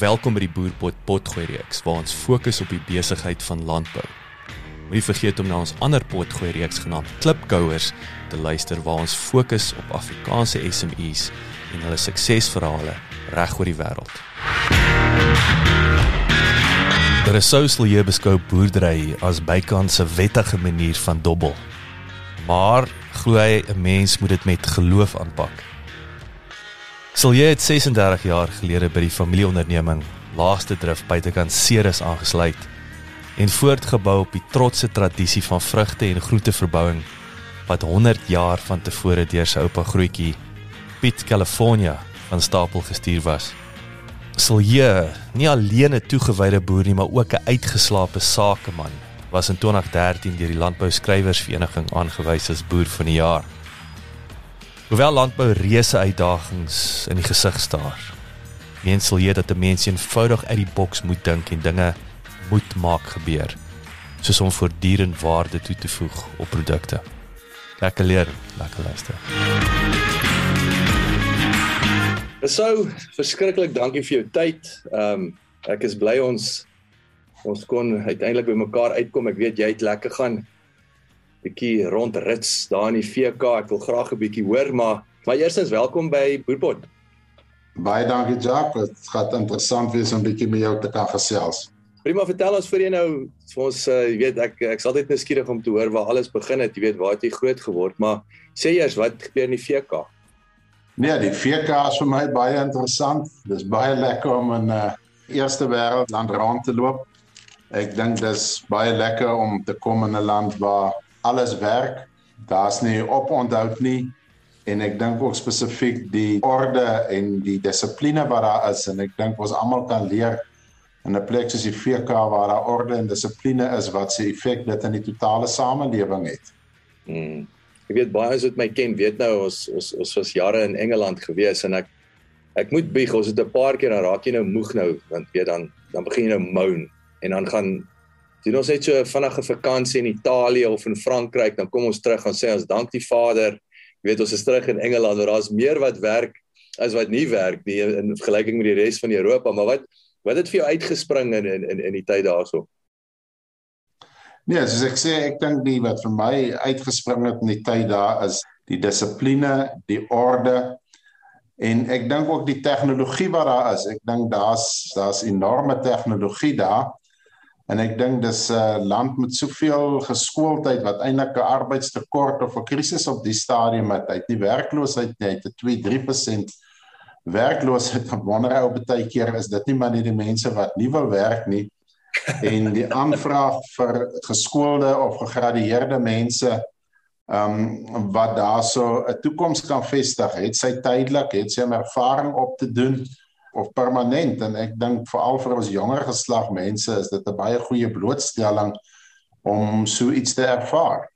Welkom by die Boerpot Potgooi reeks waar ons fokus op die besigheid van landbou. Moenie vergeet om na ons ander potgooi reeks genaamd Klipkouers te luister waar ons fokus op Afrikaanse SMEs en hulle suksesverhale reg oor die wêreld. Daar is sosiale hier beskou boerdery as bykans 'n wettige manier van dobbel. Maar glo hy 'n mens moet dit met geloof aanpak. Silje het 36 jaar gelede by die familieonderneming Laaste Drif buitekant Ceres aangesluit en voortgebou op die trotse tradisie van vrugte en groenteverbouing wat 100 jaar van tevore deur sy oupa grootjie Piet California van stapel gestuur was. Silje, nie alleen 'n toegewyde boer nie, maar ook 'n uitgeslaapte sakeman, was in 2013 deur die Landbou Skrywersvereniging aangewys as boer van die jaar. Hoewel landbou reuse uitdagings in die gesig staar, meen Silje dat 'n mens eenvoudig uit die boks moet dink en dinge moet maak gebeur, soos om voortdurend waarde toe te voeg op produkte. Lekker leer, lekker luister. Sou verskriklik dankie vir jou tyd. Ehm um, ek is bly ons ons kon uiteindelik by mekaar uitkom. Ek weet jy het lekker gaan bietjie rondrits daar in die VK. Ek wil graag 'n bietjie hoor, maar maar eerstens welkom by Boerpot. Baie dankie Jacques. Dit gaan interessant wees om bietjie met jou te kan gesels. Prima, vertel ons vir jy nou vir ons uh, jy weet ek ek's altyd nuuskierig om te hoor waar alles begin het. Jy weet waar het jy groot geword, maar sê eers wat gebeur in die VK? Nee, die VK is vir my baie interessant. Dis baie lekker om in 'n uh, eerste wêreld land rond te loop. Ek dink dis baie lekker om te kom in 'n land waar alles werk. Daar's nie oponthou nie en ek dink ook spesifiek die orde en die dissipline wat daar is en ek dink ons almal kan leer in 'n plek soos die VK waar daar orde en dissipline is wat se effek dit in die totale samelewing het. Mm ek weet baie as dit my ken weet nou ons ons ons was jare in Engeland gewees en ek ek moet bieg ons het 'n paar keer dan raak jy nou moeg nou want weet dan dan begin jy nou moan en dan gaan doen ons net so 'n vinnige vakansie in Italië of in Frankryk dan kom ons terug en sê ons dank die Vader jy weet ons is terug in Engeland waar daar's meer wat werk as wat nie werk nie in vergelyking met die res van Europa maar wat wat het vir jou uitgespring in in in die tyd daarso Nee, soos ek sê, ek dink die wat vir my uitgespring het in die tyd daar is die dissipline, die orde en ek dink ook die tegnologie wat daar is. Ek dink daar's daar's enorme tegnologie daar. En ek dink dis 'n uh, land met soveel geskooldheid wat eintlik 'n arbeidstekort of 'n krisis op die stadium het. Hy het nie werkloosheid nie, hy het 'n 2-3% werkloosheid. Wanneer hy op baie keer is dit nie maar net die mense wat nie wil werk nie en die aanvraag vir geskoolde of gegradueerde mense ehm um, wat daarso 'n toekoms kan vestig, het sy tydelik, het sy 'n ervaring op te doen of permanent en ek dink veral vir ons jonger geslag mense is dit 'n baie goeie blootstelling om so iets te ervaar.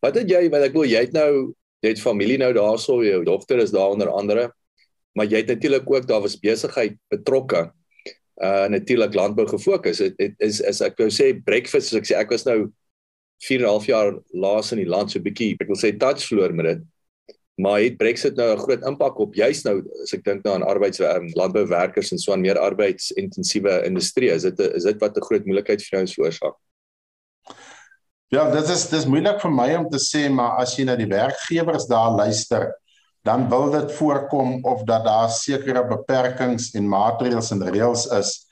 Wat het jy, want ek wil jy het nou jy het familie nou daarso, jou dogter is daar onder andere, maar jy het natuurlik ook daar was besigheid betrokke uh natuurlik landbou gefokus. Dit is, is ek wou sê breakfast as ek sê ek was nou 4 en 'n half jaar laas in die land so bietjie ek wil sê touch floor met dit. Maar het Brexit nou 'n groot impak op juist nou as ek dink nou aan arbeids um, landbouwerkers en so aan meer arbeidsintensiewe industrie. Is dit is dit wat 'n groot moeilikheid vir ons veroorsaak? Ja, dit is dis moeilik vir my om te sê maar as jy na die werkgewers daar luister, dan wil dit voorkom of dat daar sekere beperkings en maatreëls en reëls is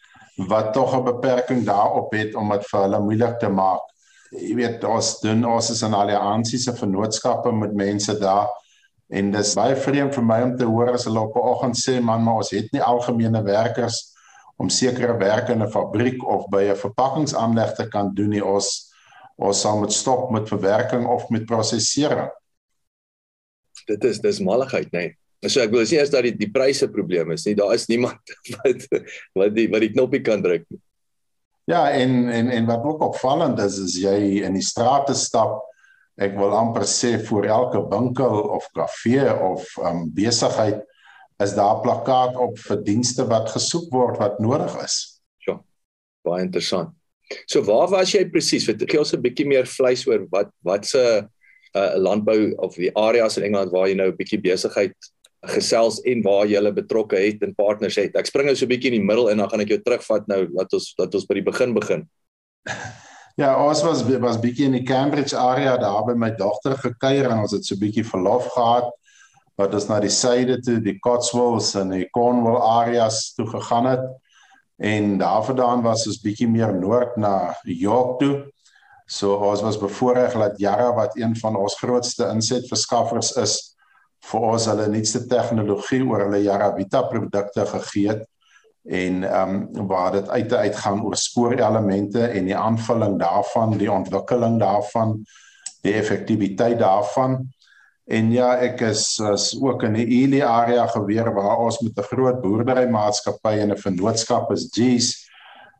wat tog 'n beperking daarop het om dit vir hulle moeilik te maak. Jy weet ons doen ons is in alliansiese vennootskappe met mense daar en dis baie vreemd vir my om te hoor as hulle op 'n oggend sê man maar ons het nie algemene werkers om sekere werk in 'n fabriek of by 'n verpakkingsaanleg te kan doen nie ons ons sal moet stop met verwerking of met prosesering dit is dis malligheid nê. Nee. So ek wil sê as dat die die pryse probleem is, nie daar is niemand wat wat die wat die knoppie kan druk nie. Ja, en en en wat ook opvallend is is jy in die strate stap, ek wil amper sê voor elke winkel of kafee of um besigheid is daar plakkaat op vir dienste wat gesoek word wat nodig is. Ja. Baie interessant. So waar was jy presies? Gee ons 'n bietjie meer vleis oor wat wat se uh, landbou of die areas in Engeland waar jy nou 'n bietjie besigheid gesels en waar jy hulle betrokke het en partners het. Ek spring nou so 'n bietjie in die middel en dan gaan ek jou terugvat nou laat ons laat ons by die begin begin. Ja, ons was was bietjie in die Cambridge area daar by my dogter gekuier en ons het so bietjie verlof gehad wat ons na die suide toe, die Cotswolds en die Cornwall areas toe gegaan het. En daarvandaan was ons bietjie meer noord na York toe. So ons was bevoorreg dat Jara wat een van ons grootste insetverskaffers is vir ons hulle nuutste tegnologie oor hulle Jara Vita produkte gegee het en ehm um, waar dit uit te uitgaan oor spoorelemente en die aanvulling daarvan, die ontwikkeling daarvan, die effektiwiteit daarvan. En ja, ek is, is ook in die Ely area geweer waar ons met 'n groot boerderymaatskappy en 'n vennootskap is G's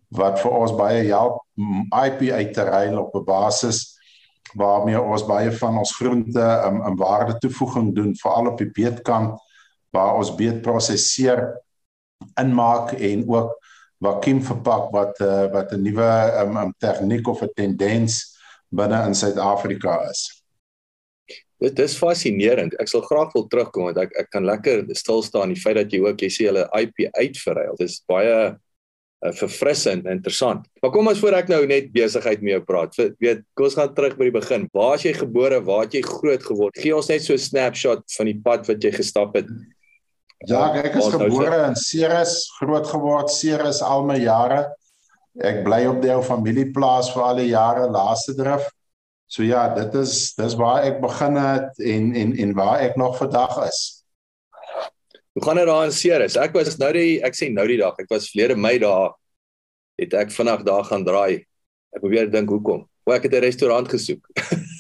wat vir ons baie help IP uit te ruil op 'n basis waarmee ons baie van ons groente 'n um, 'n waarde toevoeging doen veral op die beetkant waar ons beet prosesseer inmaak en ook vakuum verpak wat uh, wat 'n nuwe um, um, tegniek of 'n tendens binne in Suid-Afrika is. Dit is fascinerend. Ek sal graag wil terugkom want ek ek kan lekker stil staan die feit dat jy ook jy sê hulle IP uitverruil. Dit is baie uh, verfrissend en interessant. Maar kom ons voor ek nou net besigheid mee praat. Weet, kom ons gaan terug by die begin. Waar is jy gebore? Waar het jy groot geword? Gee ons net so 'n snapshot van die pad wat jy gestap het Ja, ek is gebore in Ceres, groot geword Ceres al my jare. Ek bly op die ou familieplaas vir al die jare laaste drif. So ja, dit is dis waar ek begin het en en en waar ek nog vandag is. Hoe gaan dit daar in Ceres? Ek was nou die ek sê nou die dag, ek was verlede Mei daar het ek vinnig daar gaan draai. Ek probeer dink hoekom. O, ek het 'n restaurant gesoek.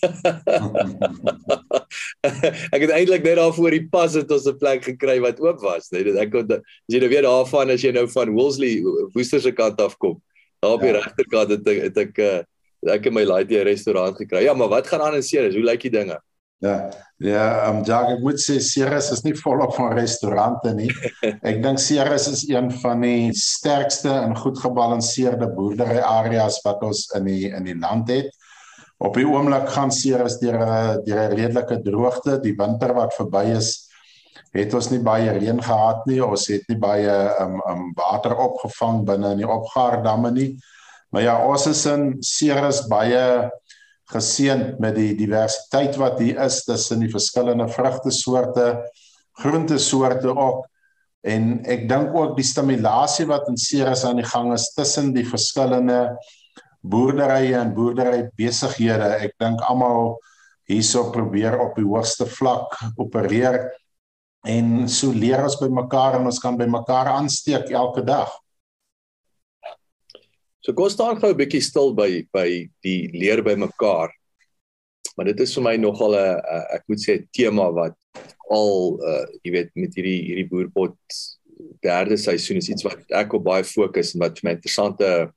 ek het eintlik net daar voor die pas het ons 'n plek gekry wat oop was, nee, dit ek kon as jy nou weer daarvan as jy nou van Woolsley Woester se kant af kom. Daar op die ja. regterkant het ek het ek uh, ek in my laaste restaurant gekry. Ja, maar wat gaan aan in Ceres? Hoe lyk die dinge? Ja, ja, um, Jack, ek moet sê Ceres is nie volop van restaurante nie. Ek dink Ceres is een van die sterkste en goed gebalanseerde boerdery areas wat ons in die in die land het. Op die oomblik gaan Ceres deur 'n deur 'n redelike droogte. Die winter wat verby is, het ons nie baie reën gehad nie. Ons het nie baie um um water opgevang binne in die opgaardamme nie. Maar ja, ons is in Ceres baie geseënd met die diversiteit wat hier is tussen die verskillende vrugtesoorte, groentesoorte ook. En ek dink ook die stimulasie wat in Ceres aan die gang is tussen die verskillende boerderye en boerdery besighede. Ek dink almal hierso probeer op die hoogste vlak opereer en so leer ons by mekaar en ons kan by mekaar aansteek elke dag. So kom staan gou 'n bietjie stil by by die leer by mekaar. Maar dit is vir my nogal 'n ek moet sê 'n tema wat al uh jy weet met hierdie hierdie boerpot derde seisoen is iets wat ek op baie fokus en wat vir my interessante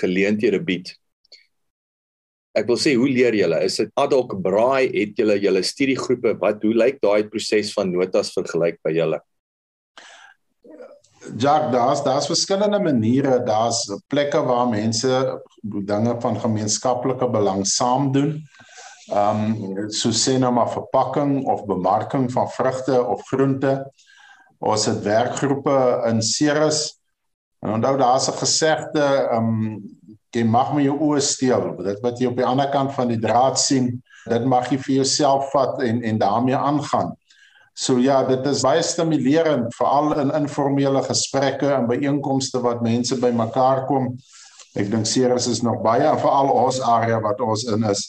geleenthede bied. Ek wil sê hoe leer julle? Is dit ad hoc braai het julle julle studiegroepe? Wat hoe lyk daai proses van notas vergelyk by julle? Jack, daar's daar's verskillende maniere. Daar's plekke waar mense dinge van gemeenskaplike belang saam doen. Ehm um, so sê nou maar verpakking of bemarking van vrugte of groente. Ons het werkgroepe in Ceres En onthou daar's 'n gesegde, ehm um, jy mag met jou oë steel. Dit wat jy op die ander kant van die draad sien, dit mag jy vir jouself vat en en daarmee aangaan. So ja, dit is baie stimulerend veral in informele gesprekke en byeenkomste wat mense bymekaar kom. Ek dink Ceres is nog baie veral ons area wat ons in is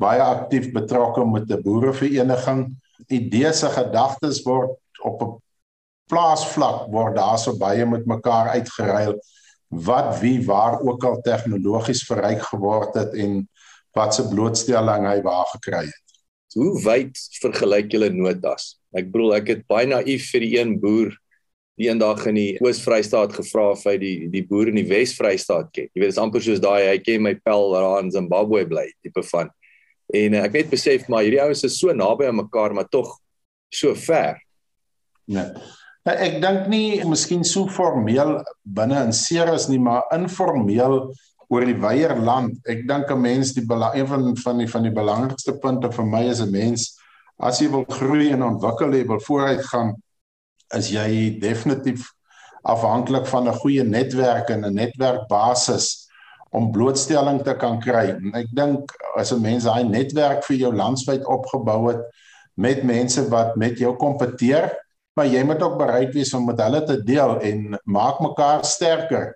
baie aktief betrokke met 'n boerevereniging. Idees en gedagtes word op 'n plaasvlak word daar so baie met mekaar uitgeruil wat wie waar ook al tegnologies verryk geword het en wat se blootstelling hy waar gekry het. Hoe wyd vergelyk julle notas? Ek bedoel ek het baie naïef vir die een boer die eendag in die Oos-Vrystaat gevra of hy die die boer in die Wes-Vrystaat ken. Jy weet dit is amper soos daai hy ken my pel daar in Zimbabwe bly tipe van. En ek het besef maar hierdie ouens is so naby aan mekaar maar tog so ver. Nee. Nou, ek dink nie miskien so formeel binne in Ceres nie, maar informeel oor die wyeer land. Ek dink 'n mens die een van van die van die belangrikste punte vir my is 'n mens as jy wil groei en ontwikkel, jy wil vooruit gaan, is jy definitief afhanklik van 'n goeie netwerk en 'n netwerkbasis om blootstelling te kan kry. En ek dink as 'n mens daai netwerk vir jou landwyd opgebou het met mense wat met jou kompeteer, maar jy moet ook bereid wees om met hulle te deel en maak mekaar sterker.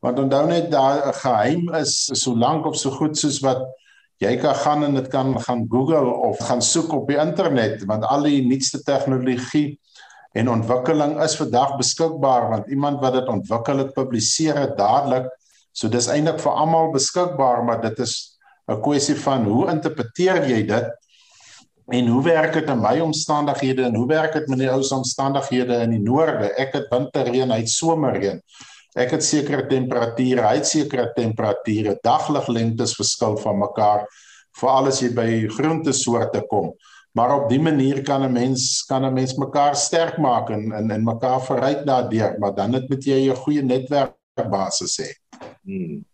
Want onthou net daar 'n geheim is so lank of so goed soos wat jy kan gaan en dit kan gaan Google of gaan soek op die internet want al die nuutste tegnologie en ontwikkeling is vandag beskikbaar want iemand wat dit ontwikkel het publiseer dit dadelik so dis eintlik vir almal beskikbaar maar dit is 'n kwessie van hoe interpreteer jy dit en hoe werk dit in my omstandighede en hoe werk dit met die ou omstandighede in die noorde? Ek het winterreën hy het somerreën. Ek het sekere temperature hy het sekere temperature. Dagliglengtes verskil van mekaar veral as jy by groentesoorte kom. Maar op die manier kan 'n mens kan 'n mens mekaar sterk maak en en en mekaar verryk daardeur. Maar dan het met jy 'n goeie netwerkbasis hê. Hmm.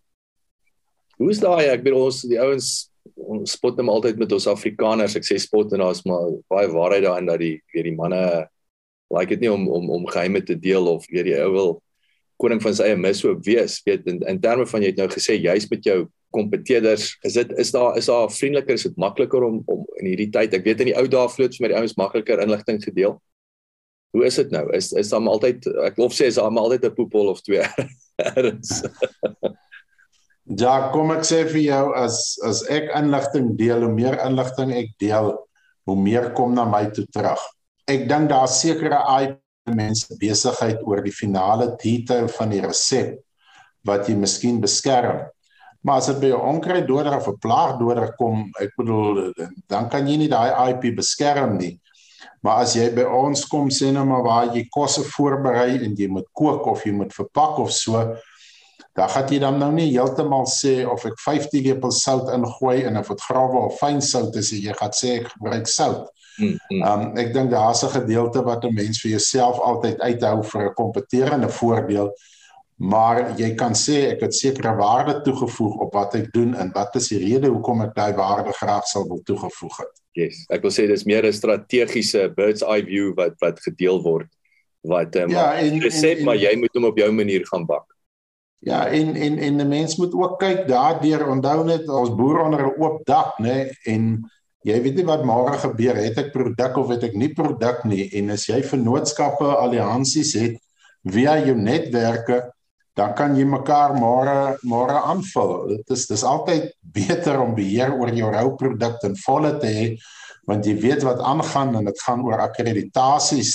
Hoe is daai ek bedoel ons die ouens ons spot net altyd met ons Afrikaners. Ek sê spot en daar's maar baie waarheid daarin dat die weer die manne like dit nie om om om geheime te deel of weer die ou wil koning van sy eie mishoop wees weet in in terme van jy het nou gesê jy's met jou kompeteerders is dit is daar is daar vriendeliker is dit makliker om om in hierdie tyd ek weet in die ou dae vloets met die ouens makliker inligting gedeel. Hoe is dit nou? Is is daar altyd ek wil sê is daar altyd 'n poepel of twee ja kom ek sê vir jou as as ek inligting deel hoe meer inligting ek deel hoe meer kom na my toe terug ek dink daar sekere ai mense besigheid oor die finale detail van die resep wat jy miskien beskerm Maar as dit by 'n onkruiddoder of 'n plaagdoder kom, ek bedoel, dan kan jy nie daai IP beskerm nie. Maar as jy by ons kom sê nou maar waar jy kosse voorberei en jy moet kook of jy moet verpak of so, dan gaan jy dan nou nie heeltemal sê of ek 50 lepel sout ingooi en of dit grawe of fyn sout is, jy gaan sê ek gebruik sout. Hmm, hmm. Ehm um, ek dink daar's 'n gedeelte wat 'n mens vir jouself altyd uithou vir 'n kompeterende voordeel maar jy kan sê ek het sekere waarde toegevoeg op wat ek doen en wat is die rede hoekom ek daai waarde graag sal wil toegevoeg het. Yes, ek wil sê dis meer 'n strategiese bird's eye view wat wat gedeel word wat um, ja, en, resep en, en, maar jy moet hom op jou manier gaan bak. Ja, en en en 'n mens moet ook kyk daardeur onthou net ons boer onder 'n oop dak, nê, en jy weet nie wat môre gebeur het ek produk of het ek nie produk nie en as jy vennootskappe alliansies het via jou netwerke dan kan jy mekaar môre môre aanvul. Dit is dis altyd beter om beheer oor jou rouproduk in volle te hê want jy weet wat aangaan en dit gaan oor akkreditasies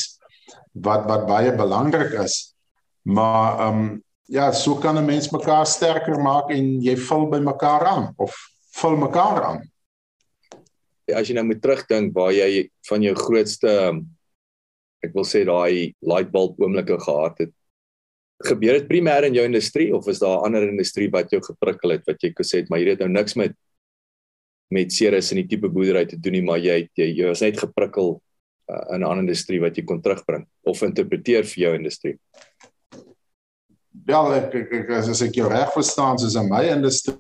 wat wat baie belangrik is. Maar ehm um, ja, so kan 'n mens mekaar sterker maak en jy vul by mekaar aan of vul mekaar aan. As jy nou moet terugdink waar jy van jou grootste ek wil sê daai light bulb oomblikke gehad het gebeur dit primêr in jou industrie of is daar 'n ander industrie wat jou geprikkel het wat jy gesê het maar hier het nou niks met met seres in die tipe boerdery te doen nie maar jy jy, jy was net geprikkel uh, in 'n ander industrie wat jy kon terugbring of interpreteer vir jou industrie. Ja, ek, ek, ek as ek jou reg verstaan, soos in my industrie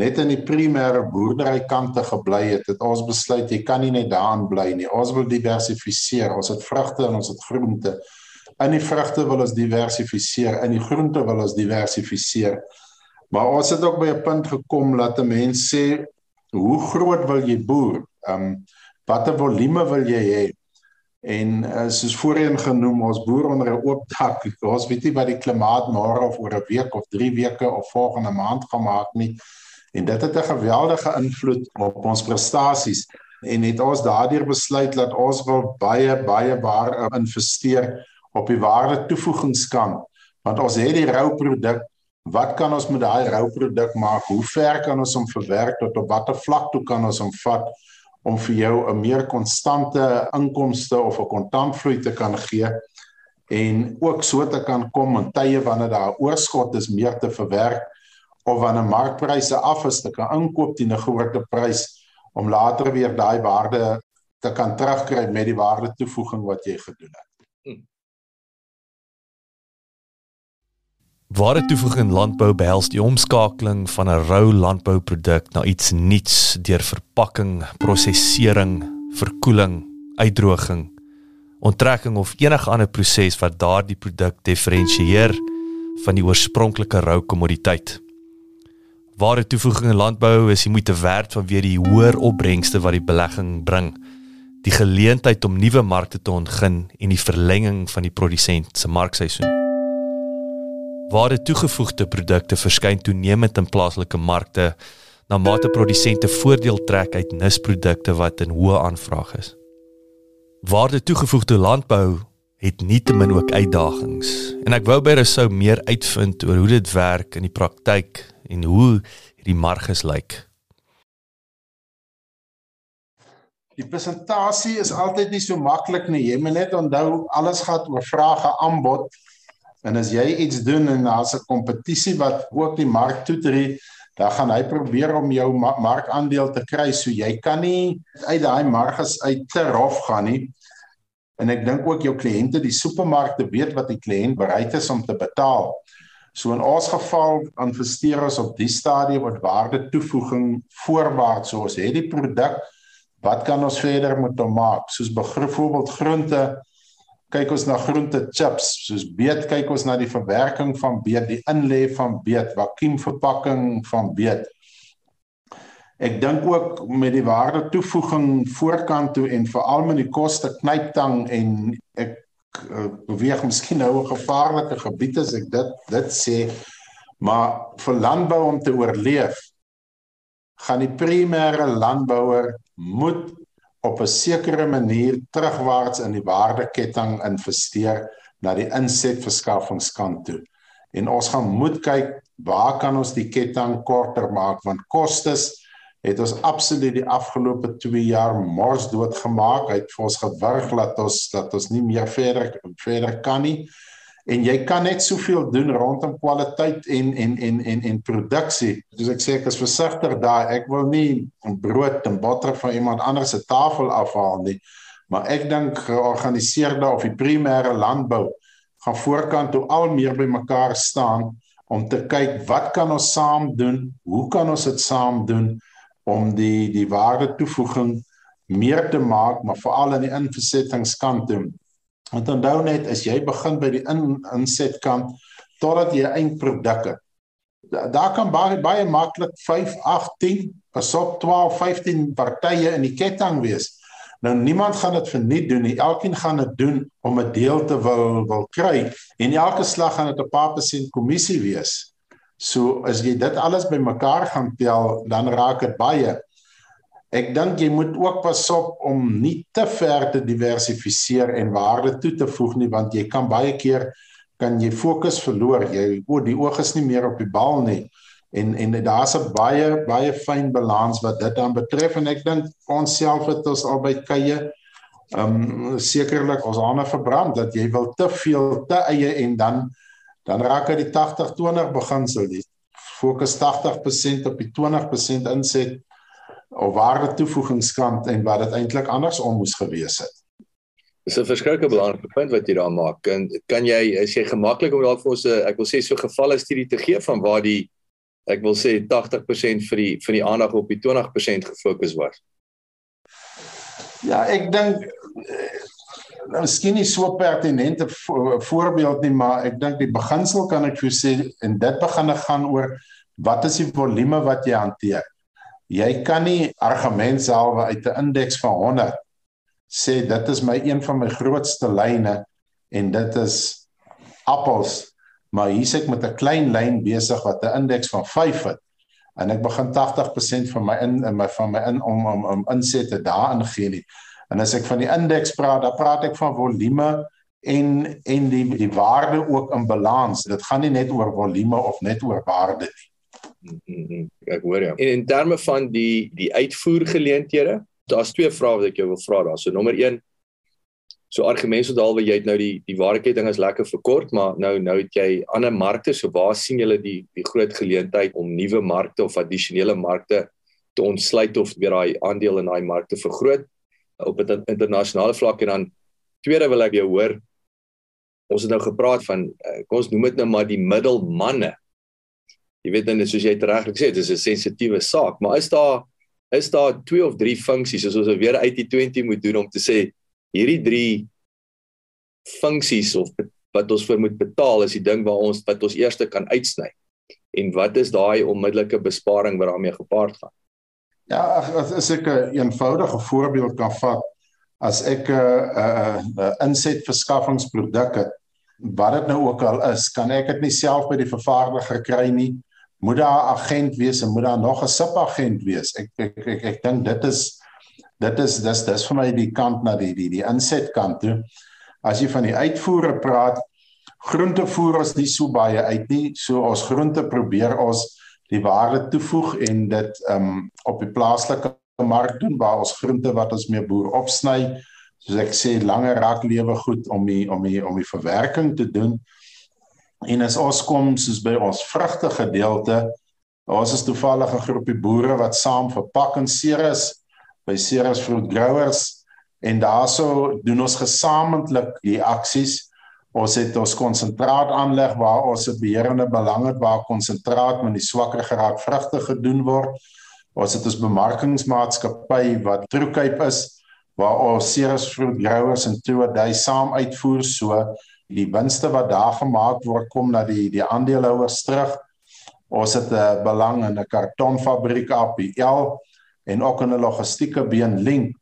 net in die primêre boerdery kante gebly het, het ons besluit jy kan nie net daarin bly nie. Ons wil diversifiseer. Ons het vrugte en ons het groente. In die vrugte wil ons diversifiseer, in die groente wil ons diversifiseer. Maar ons het ook by 'n punt gekom dat 'n mens sê, hoe groot wil jy boer? Ehm um, watter volume wil jy hê? En uh, soos voorheen genoem, ons boer onder 'n oop dak. Ons weet nie wat die klimaat môre of oor 'n week of 3 weke of volgende maand gaan maak nie. En dit het 'n geweldige invloed op ons prestasies en het ons daardeur besluit dat ons wil baie baie baie investeer op die waarde toevoegingskant want ons het die rou produk wat kan ons met daai rou produk maak? Hoe ver kan ons hom verwerk tot op watter vlak toe kan ons hom vat om vir jou 'n meer konstante inkomste of 'n kontantvloei te kan gee en ook so te kan kom in tye wanneer daar oorskot is meer te verwerk of wanneer markpryse af is te kan inkoop teen 'n groter prys om later weer daai waarde te kan terugkry met die waarde toevoeging wat jy gedoen het. Ware toevoeging in landbou behels die omskakeling van 'n rou landbouproduk na iets nuuts deur verpakking, prosesering, verkoeling, uitdroging, onttrekking of enige ander proses wat daardie produk diferensieer van die oorspronklike rou kommoditeit. Ware toevoeging in landbou is die moeite werd vanweë die hoër opbrengste wat die belegging bring, die geleentheid om nuwe markte te ontgin en die verlenging van die produsent se markseisoen. Ware toegevoegde produkte verskyn toenemend in plaaslike markte na mate produsente voordeel trek uit nisprodukte wat in hoë aanvraag is. Waarde toegevoegde landbou het nietemin ook uitdagings en ek wou baie sou meer uitvind oor hoe dit werk in die praktyk en hoe hierdie marges lyk. Die presentasie is altyd nie so maklik nie. Jy moet net onthou alles gaan oor vrae aanbod. En as jy iets doen en daar's 'n kompetisie wat ook die mark toetree, dan gaan hy probeer om jou markandeel te kry. So jy kan nie uit daai marges uit te rof gaan nie. En ek dink ook jou kliënte, die supermarkte weet wat die kliënt bereid is om te betaal. So in ons geval investeer ons op die stadium wat waarde toevoeging voorwaarts soos het die produk wat kan ons verder met hom maak soos byvoorbeeld groente kyk ons na groente chips soos beet kyk ons na die verwerking van beet die inlê van beet vakuumverpakking van beet. Ek dink ook met die waarde toevoeging voorkant toe en veral met die koste knyptang en ek uh, beweeg miskien nou 'n gevaarlike gebied as ek dit dit sê maar vir landbou om te oorleef gaan die primêre landbouer moet op 'n sekere manier terugwaarts in die waardeketting investeer na die insetverskaffingskant toe. En ons gaan moet kyk waar kan ons die ketting korter maak want kostes het ons absoluut die afgelope 2 jaar mors dood gemaak. Hy het vir ons gewurg dat ons dat ons nie meer verder verder kan nie. En jy kan net soveel doen rondom kwaliteit en en en en en produksie. Dus ek sê ek is versigtig daar. Ek wil nie brood en botter van iemand anders se tafel afhaal nie. Maar ek dink georganiseerde of die primêre landbou gaan voorkant toe al meer by mekaar staan om te kyk wat kan ons saam doen? Hoe kan ons dit saam doen? om die die waarde toevoeging meer te maak, maar veral aan die insettingskant toe. Want onthou net as jy begin by die in, insetkant totdat jy 'n eindproduk het. Daar kan baie baie maklik 5, 8, 10, asop 12, 15 partye in die ketting wees. Nou niemand gaan dit verniet doen nie. Elkeen gaan dit doen om 'n deel te wil wil kry en elke slag gaan dit 'n paar persent kommissie wees. So as jy dit alles bymekaar gaan tel, dan raak dit baie. Ek dink jy moet ook pas op om nie te ver te diversifiseer en waarde toe te voeg nie want jy kan baie keer kan jy fokus verloor. Jy o, die oog is nie meer op die bal nie. En en daar's 'n baie baie fyn balans wat dit dan betref en ek dink ons self het ons albei kye ehm um, sekerlik ons hande verbrand dat jy wil te veel te eie en dan dan raak dit die 80-20 beginsel die fokus 80% op die 20% inset of waarde toevoegingskant en wat dit eintlik andersom moes gewees het. Dis 'n verskriklike belangrike punt wat jy daar maak. En kan jy is jy gemaklik om daar vir ons 'n ek wil sê so gevalle studie te gee van waar die ek wil sê 80% vir die vir die aandag op die 20% gefokus was? Ja, ek dink nou miskien nie so pertinente voorbeeld nie, maar ek dink die beginsel kan ek vir sê en dit begin gaan oor wat is die volume wat jy hanteer. Jy kan nie argument self uit 'n indeks van 100 sê dit is my een van my grootste lyne en dit is appels, maar hier sit ek met 'n klein lyn besig wat 'n indeks van 5 het en ek begin 80% van my in in my van my in om om om insette daarin gee nie. En as ek van die indeks praat, dan praat ek van volume en en die die waarde ook in balans. Dit gaan nie net oor volume of net oor waarde nie. Mm-hmm. Ek hoor jou. En in terme van die die uitvoergeleenthede, daar's twee vrae wat ek jou wil vra daar. So nommer 1 So argumente so dalwe jy het nou die die waardeketting is lekker verkort, maar nou nou het jy ander markte, so waar sien julle die die groot geleentheid om nuwe markte of addisionele markte te ontsluit of weer daai aandeel in daai markte vergroot? op 'n internasionale vlak en dan tweede wil ek jou hoor ons het nou gepraat van uh, kom ons noem dit nou maar die middelmanne jy weet dan soos jy regtig sê dis 'n sensitiewe saak maar is daar is daar twee of drie funksies as ons weer uit die 20 moet doen om te sê hierdie drie funksies of wat ons vir moet betaal is die ding waar ons wat ons eerste kan uitsny. En wat is daai onmiddellike besparing wat daarmee gepaard gaan? Ja, as, as ek 'n eenvoudige voorbeeld kan vat, as ek 'n uh, 'n uh, uh, inset verskaffingsproduk het, wat dit nou ook al is, kan ek dit nie self by die vervaardiger kry nie. Moet daar 'n agent wees en moet daar nog 'n subagent wees. Ek ek ek, ek, dink dit is dit is dis dis vir my die kant na die die die insetkant toe. As jy van die uitvoere praat, groentevoer is nie so baie uit nie. So ons groente probeer ons die waarde toevoeg en dit um op die plaaslike mark doen waar ons groente wat ons mee boer opsny soos ek sê langer raak lewe goed om die om die om die verwerking te doen en as ons kom soos by ons vrugte gedeelte ons is toevallig 'n groepie boere wat saam verpak in Ceres by Ceres Fruit Growers en daarso doen ons gesamentlik die aksies. Ons het ons konsentraat aanleg waar ons 'n beheerende belang het waar konsentraat met die swakker geraak vrugte gedoen word. Ons het ons bemarkingsmaatskappy wat Truecape is waar ons Ceres Fruit Growers en Toe Day saam uitvoer. So die winste wat daar gemaak word kom na die die aandeelhouers terug. Ons het 'n belang in 'n kartonfabriek APL en ook in 'n logistieke been Link.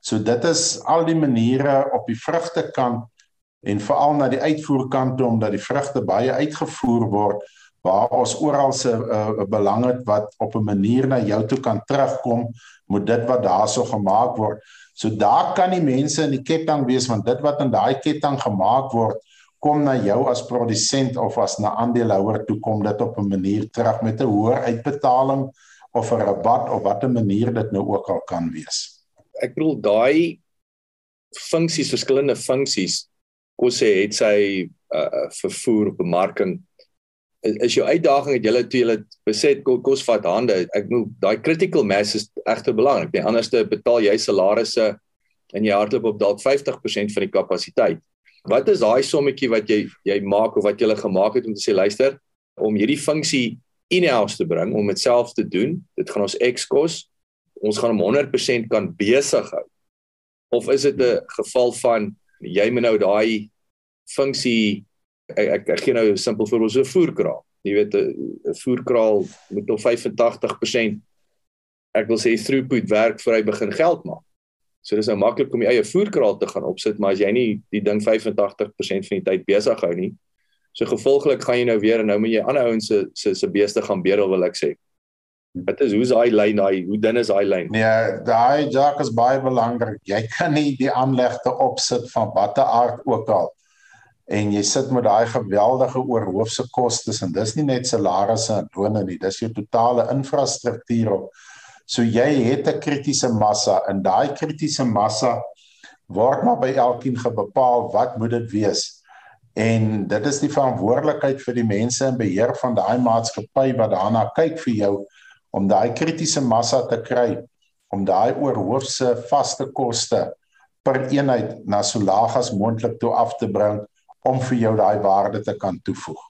So dit is al die maniere op die vrugtekant en veral na die uitvoerkant omdat die vrugte baie uitgevoer word waar ons oral se uh, belang het wat op 'n manier na jou toe kan terugkom moet dit wat daarso gemaak word. So daar kan die mense in die ketting wees want dit wat in daai ketting gemaak word kom na jou as produsent of as na aandeelhouer toe kom dit op 'n manier terug met 'n hoër uitbetaling of 'n rabat of watter manier dit nou ook al kan wees. Ek bedoel daai funksies verskillende funksies kos sê het sy uh, vervoer bemarking is jou uitdaging het julle toe julle beset kos vat hande ek moet daai critical mass is egter belangrik. Nee anders te betaal jy salarisse en jy hardloop op dalk 50% van die kapasiteit wat is daai sommetjie wat jy jy maak of wat jy gele gemaak het om te sê luister om hierdie funksie in-house te bring om dit self te doen dit gaan ons X kos ons gaan hom 100% kan besig hou of is dit 'n geval van jy moet nou daai funksie ek ek, ek gee nou 'n simpel voorbeeld so voerkraal. Jy weet 'n voerkraal moet op 85% ek wil sê throughput werk voor hy begin geld maak. So dis nou maklik om die eie voerkraal te gaan opsit, maar as jy nie die ding 85% van die tyd besig hou nie, so gevolglik gaan jy nou weer en nou moet jy ander ouens se se se beeste gaan bedel wil ek sê. Wat is hoe's daai lyn daai hoe dun is daai lyn? Nee, daai jaak is baie belangrik. Jy kan nie die aanlegte opsit van watter aard ook al en jy sit met daai geweldige oorhoofse kostes en dis nie net salarisse en lone nie, dis jou totale infrastruktuur op. So jy het 'n kritiese massa en daai kritiese massa word maar by elkeen gebepaal wat moet dit wees. En dit is die verantwoordelikheid vir die mense in beheer van daai maatskappy wat daarna kyk vir jou om daai kritiese massa te kry om daai oorhoofse vaste koste per eenheid na so laag as moontlik toe af te bring om vir jou daai waarde te kan toevoeg.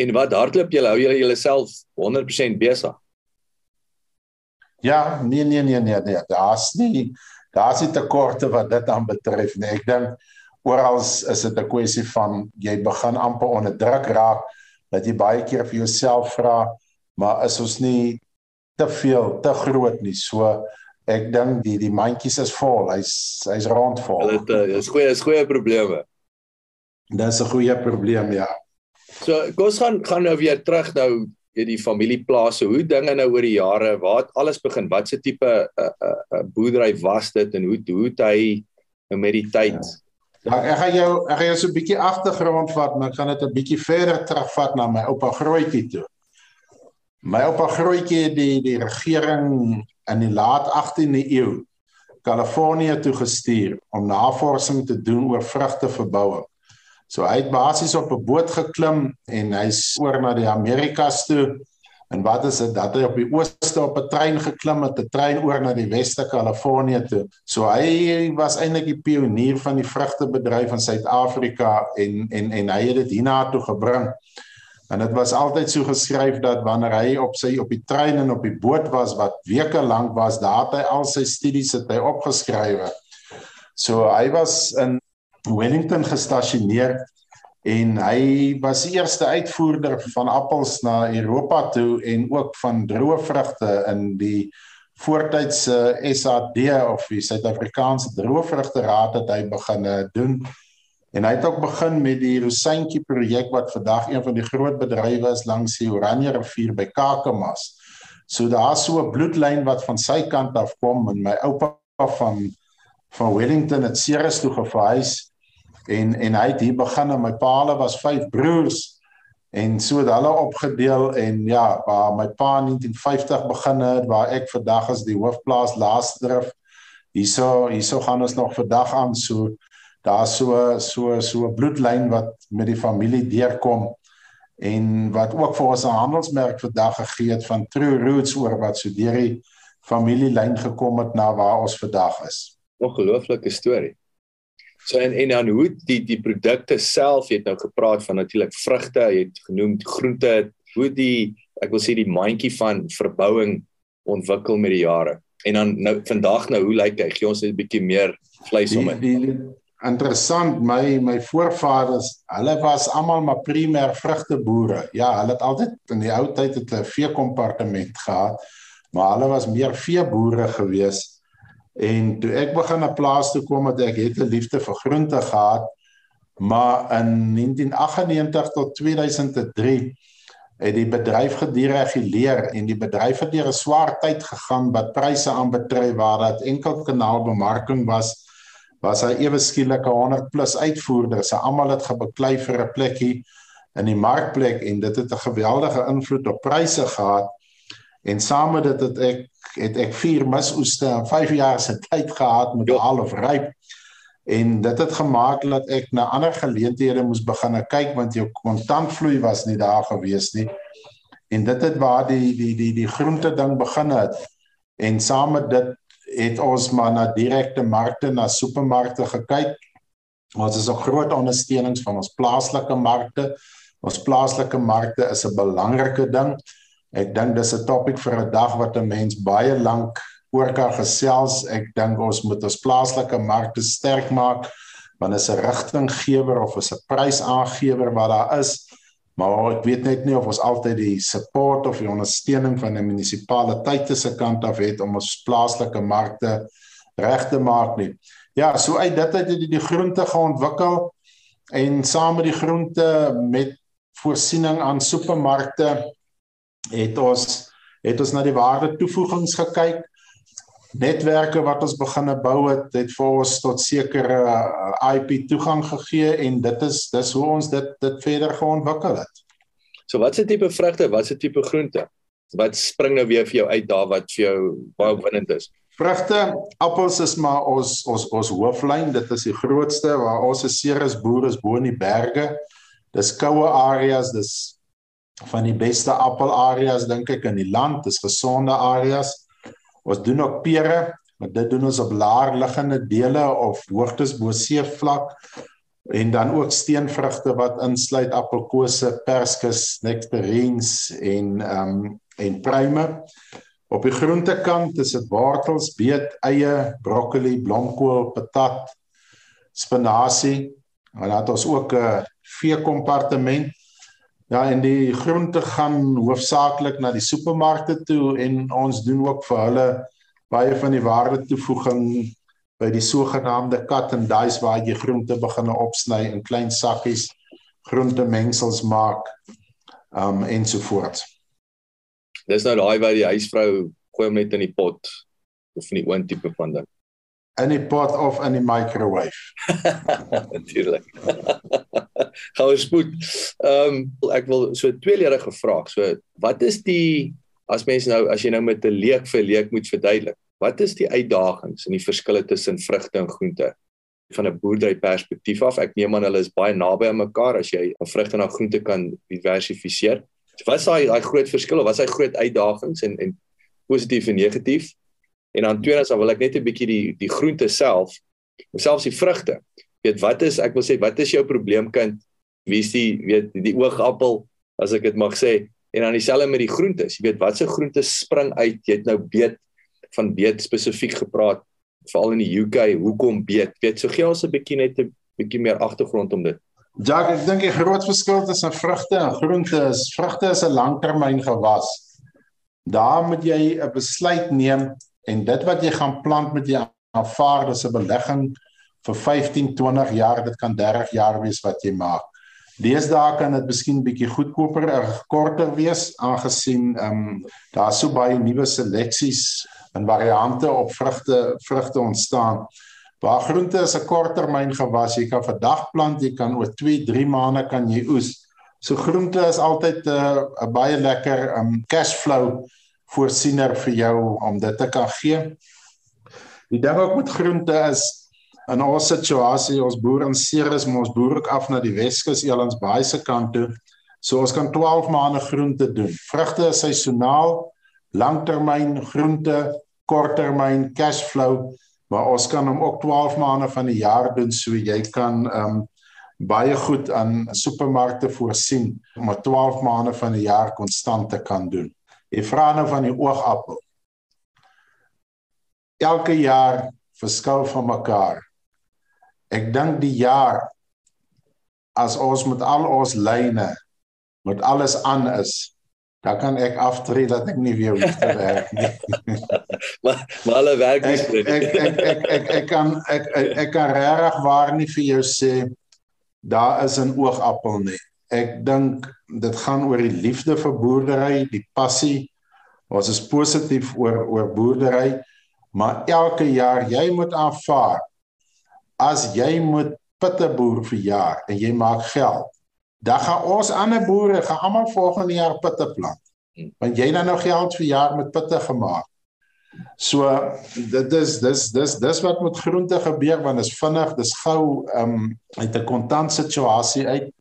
En wat hardloop julle hou julle julleself 100% besig? Ja, nee nee nee nee, nee. daar's nie daar's nie tekorte wat dit aan betref nie. Ek dink oral is dit 'n kwessie van jy begin amper onder druk raak dat jy baie keer vir jouself vra, maar is ons nie te veel, te groot nie. So ek dink die die mandjies is vol. Hy's hy's rondvol. Dit is goeie is goeie probleme. Dis 'n goeie probleem, ja. So, kom ons gaan gaan nou weer terug nou die familieplase. Hoe dinge nou oor die jare, waar het alles begin? Wat se tipe 'n uh, 'n uh, uh, boerdery was dit en hoe hoe het hy nou met die tyd? Ja, ek gaan jou ek gaan jou so 'n bietjie agtergrond vat, maar ek gaan dit 'n bietjie verder terugvat na my oupa Grootjie toe. My oupa Grootjie het die die regering in die laat 18de eeu Kalifornië toe gestuur om navorsing te doen oor vrugteverbouing. So hy het basies op 'n boot geklim en hy's oor na die Amerikas toe. En wat is dit dat hy op die ooste op 'n trein geklim het, 'n trein oor na die weste Kalifornië toe. So hy was eintlik die pionier van die vrugtebedryf in Suid-Afrika en en en hy het dit hierna toe gebring. En dit was altyd so geskryf dat wanneer hy op sy op die trein en op die boot was wat weke lank was, daar het hy al sy studies het hy opgeskrywe. So hy was in Wellington gestasioneer en hy was die eerste uitvoerder van appels na Europa toe en ook van droë vrugte in die voortydse SAD of die Suid-Afrikaanse droë vrugte raad het hy begin doen. En hy het ook begin met die Rosyntjie projek wat vandag een van die groot bedrywe is langs die Oranje rivier by Kakamas. So daar's so 'n bloedlyn wat van sy kant af kom en my oupa van van Wellington het Ceres toe geverhuis en en hy het hier begin en my paale was vyf broers en so het hulle opgedeel en ja waar my pa in 1950 begin het waar ek vandag as die hoofplaas laasdrif hierso hierso gaan ons nog vandag aan so daar so so so bloedlyn wat met die familie deurkom en wat ook vir ons 'n handelsmerk vandag gegee het van True Roots oor wat so deur die familielyn gekom het na waar ons vandag is. Ongelooflike storie. So en en dan hoe die die produkte self het nou gepraat van natuurlik vrugte, jy het genoem groente, hoe die ek wil sê die mandjie van verbouing ontwikkel met die jare. En dan nou vandag nou hoe lyk hy? Gee ons net 'n bietjie meer vleis om dit. Interessant, my my voorvaders, hulle was almal maar primêr vrugteboere. Ja, hulle het altyd in die ou tyd het 'n veekompartement gehad, maar hulle was meer veeboere geweest En toe ek begin na plaas toe kom het ek het 'n liefde vir groente gehad. Maar in 1998 tot 2003 het die bedryf gedireguleer en die bedryf het deur 'n swaar tyd gegaan wat pryse aanbetref waar dat enkel kanaalbemarking was was hy ewe skielik 100 plus uitvoerders. Sy almal het gebeklei vir 'n plekkie in die markplek en dit het 'n geweldige invloed op pryse gehad. En saam met dit het ek het ek 4 misoeste in 5 jaar se tyd gehad met half ryp. En dit het gemaak dat ek na ander geleenthede moes begin kyk want jou kontantvloei was nie daar gewees nie. En dit het waar die die die die groente ding begin het. En saam met dit het ons maar na direkte markte, na supermarkte gekyk. Ons is 'n groot ondersteunings van ons plaaslike markte. Ons plaaslike markte is 'n belangrike ding. Ek dink dis 'n topik vir 'n dag wat 'n mens baie lank oor kan gesels. Ek dink ons moet ons plaaslike markte sterk maak want is 'n rigtinggewer of is 'n prysaangewer wat daar is. Maar ek weet net nie of ons altyd die support of die ondersteuning van die munisipaliteite se kant af het om ons plaaslike markte reg te maak nie. Ja, so uit dit het die, die groente geontwikkel en saam met die groente met voorsiening aan supermarkte het ons het ons na die waarde toevoegings gekyk netwerke wat ons begine bou het het vir ons tot sekere uh, IP toegang gegee en dit is dis hoe ons dit dit verder geontwikkel het. So wat se tipe vrugte, wat se tipe groente? Wat spring nou weer vir jou uit daar wat vir jou baie winnend is? Vrugte, appels is maar ons ons ons hooflyn, dit is die grootste waar ons se seres boere is bo in die berge. Dis koue areas, dis van die beste appelareas dink ek in die land, dis gesonde areas. Ons doen ook pere, maar dit doen ons op laer liggende dele of hoogtes bo seevlak en dan ook steenvrugte wat insluit appelkose, perskes, nektarines en ehm um, en pruime. Op die groentekant is dit wortels, beet, eie, broccoli, blomkool, patat, spinasie. En dan het ons ook 'n veekompartement Ja, en die groente gaan hoofsaaklik na die supermarkte toe en ons doen ook vir hulle baie van die waarde toevoeging by die sogenaamde cut and dice waar jy groente begin opsny in klein sakkies, groente mengsels maak, um ensovoorts. Dis nou daai waar die huisvrou gooi hom net in die pot of in die oond tipe van ding. In die pot of in die microwave. Natuurlik. goue spoed. Ehm um, ek wil so tweeledige vraag. So wat is die as mens nou as jy nou met 'n leek vir leek moet verduidelik. Wat is die uitdagings en die verskille tussen vrugte en groente van 'n boerdery perspektief af? Ek neem aan hulle is baie naby aan mekaar as jy 'n vrugte en 'n groente kan diversifiseer. So wat is daai daai groot verskil of wat is daai groot uitdagings en en positief en negatief? En dan tweedens dan wil ek net 'n bietjie die die groente self, selfs die vrugte weet wat is ek wil sê wat is jou probleemkind wie is die weet die oogappel as ek dit mag sê. En dan dieselfde met die groentes. Jy weet watse groentes spring uit? Jy het nou beet van beet spesifiek gepraat veral in die UK. Hoekom beet? Weet so gee ons 'n bietjie net 'n bietjie meer agtergrond om dit. Ja, ek dink die groot verskil tussen vrugte en groente is vrugte is 'n langtermyn gewas. Daar moet jy 'n besluit neem en dit wat jy gaan plant met jy aanvaar dis 'n belegging vir 15, 20 jaar, dit kan 30 jaar wees wat jy maak. Deesdae kan dit miskien bietjie goedkoper of korter wees aangesien ehm um, daar so baie nuwe seleksies en variante op vrugte vrugte ontstaan. Waar groente is 'n korttermyn gewas, jy kan vandag plant, jy kan oor 2, 3 maande kan jy oes. So groente is altyd 'n uh, baie lekker um cash flow voorsiener vir jou om dit te kan gee. Die ding ook met groente is in ons situasie, ons boer in Ceres, maar ons boer ook af na die Weskus Elands Baai se kant toe. So ons kan 12 maande groente doen. Vrugte is seisoonaal, langtermyn groente, korttermyn cash flow, maar ons kan hom ook 12 maande van die jaar doen so jy kan um baie goed aan supermarkte voorsien om 12 maande van die jaar konstant te kan doen. Jy vra nou van die oogappel. Elke jaar verskil van mekaar. Ek dink die jaar as ons met al ons lyne met alles aan is, dan kan ek aftree dat ek nie weer hoef te werk nie. maar maar alle werk ek ek, ek ek ek ek ek kan ek ek, ek kan regtig waar nie vir jou sê daar is 'n oogappel nie. Ek dink dit gaan oor die liefde vir boerdery, die passie. Ons is positief oor oor boerdery, maar elke jaar jy moet aanvaar as jy moet pitte boer vir jaar en jy maak geld dan gaan ons ander boere gaan almal volgende jaar pitte plant. Want jy dan nou geld vir jaar met pitte gemaak. So dit is dis dis dis wat met groente gebeur want dit is vinnig, dis gou um uit 'n kontant situasie uit.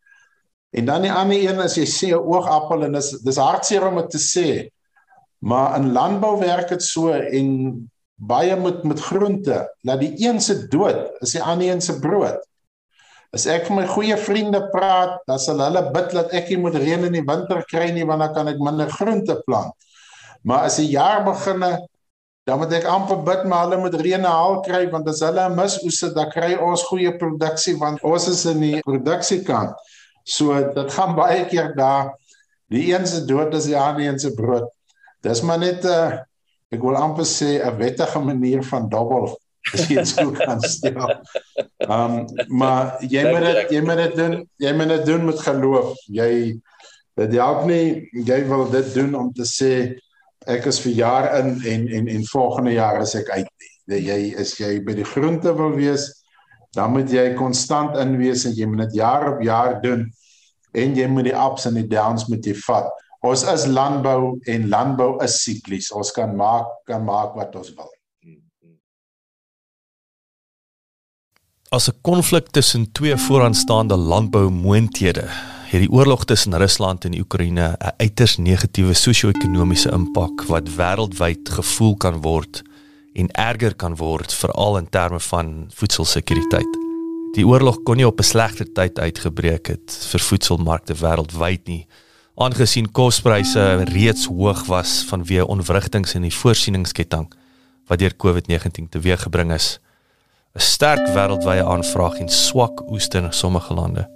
En dan die ander een is jy sê 'n oogappel en dis dis hartseer om dit te sê. Maar in landbou werk dit so en baie met met groente, dat die een se dood is die ander een se brood. As ek vir my goeie vriende praat, dan sal hulle bid dat ek nie moet reën in die winter kry nie want dan kan ek minder groente plant. Maar as die jaar begin, dan moet ek amper bid maar hulle moet reën haal kry want as hulle mis oese, dan kry ons goeie produksie want ons is in die produksiekant. So dit gaan baie keer daar die een se dood is die ander een se brood. Dis maar net 'n uh, ek wil amper sê 'n wettige manier van dobbel Miskien sou kan stel. Ehm um, maar jy moet dit jy moet dit doen, jy moet dit doen met geloof. Jy dit help nie jy wil dit doen om te sê ek is vir jaar in en en en volgende jaar is ek uit nie. Jy is jy by die groente wil wees, dan moet jy konstant in wees en jy moet dit jaar op jaar doen en jy moet die ups en die downs met jy vat. Ons is landbou en landbou is siklies. Ons kan maak kan maak wat ons wil. As 'n konflik tussen twee vooraanstaande landboumoonthede het die oorlog tussen Rusland en Oekraïne 'n uiters negatiewe sosio-ekonomiese impak wat wêreldwyd gevoel kan word en erger kan word veral in terme van voedselsekuriteit. Die oorlog kon nie op 'n slegter tyd uitgebreek het vir voedselmarkte wêreldwyd nie, aangesien kospryse reeds hoog was vanweë onwrigtinge in die voorsieningsketting wat deur COVID-19 teweeggebring is. 'n sterk wêreldwye aanvraag en swak oeste in sommige lande.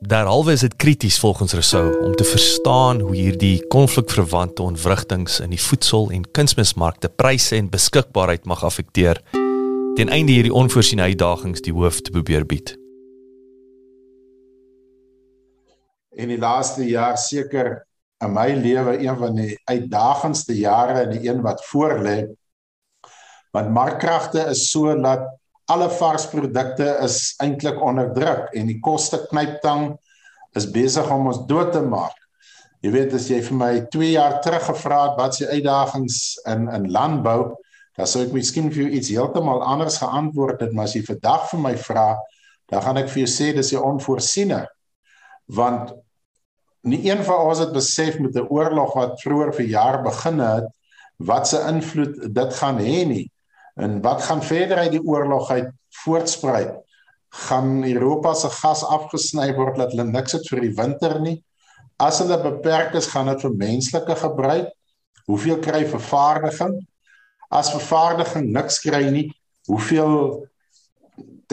Daaralwe is dit krities volgens Rousseau om te verstaan hoe hierdie konflikverwante ontwrigtinge in die voedsel- en kunsmismarkte pryse en beskikbaarheid mag affekteer ten einde hierdie onvoorsiene uitdagings die hoof te probeer bied. In die laaste jaar seker in my lewe een van die uitdagendste jare en die een wat voorlê want markkragte is so dat alle varsprodukte is eintlik onder druk en die koste knyptang is besig om ons dood te maak. Jy weet as jy vir my 2 jaar terug gevra het wat se uitdagings in in landbou, dan sou ek miskien vir jou iets heeltemal anders geantwoord het, maar as jy vandag vir my vra, dan gaan ek vir jou sê dis 'n onvoorsiene. Want nie een van ons het besef met 'n oorlog wat vroeër vir jaar begin het, wat se invloed dit gaan hê nie. En wat gaan verder uit die oorlog uit voortspruit? Gaan Europa se gas afgesny word dat hulle niks het vir die winter nie? As hulle beperk is, gaan dit vir menslike gebruik. Hoeveel kry vervaardiging? As vervaardiging niks kry nie, hoeveel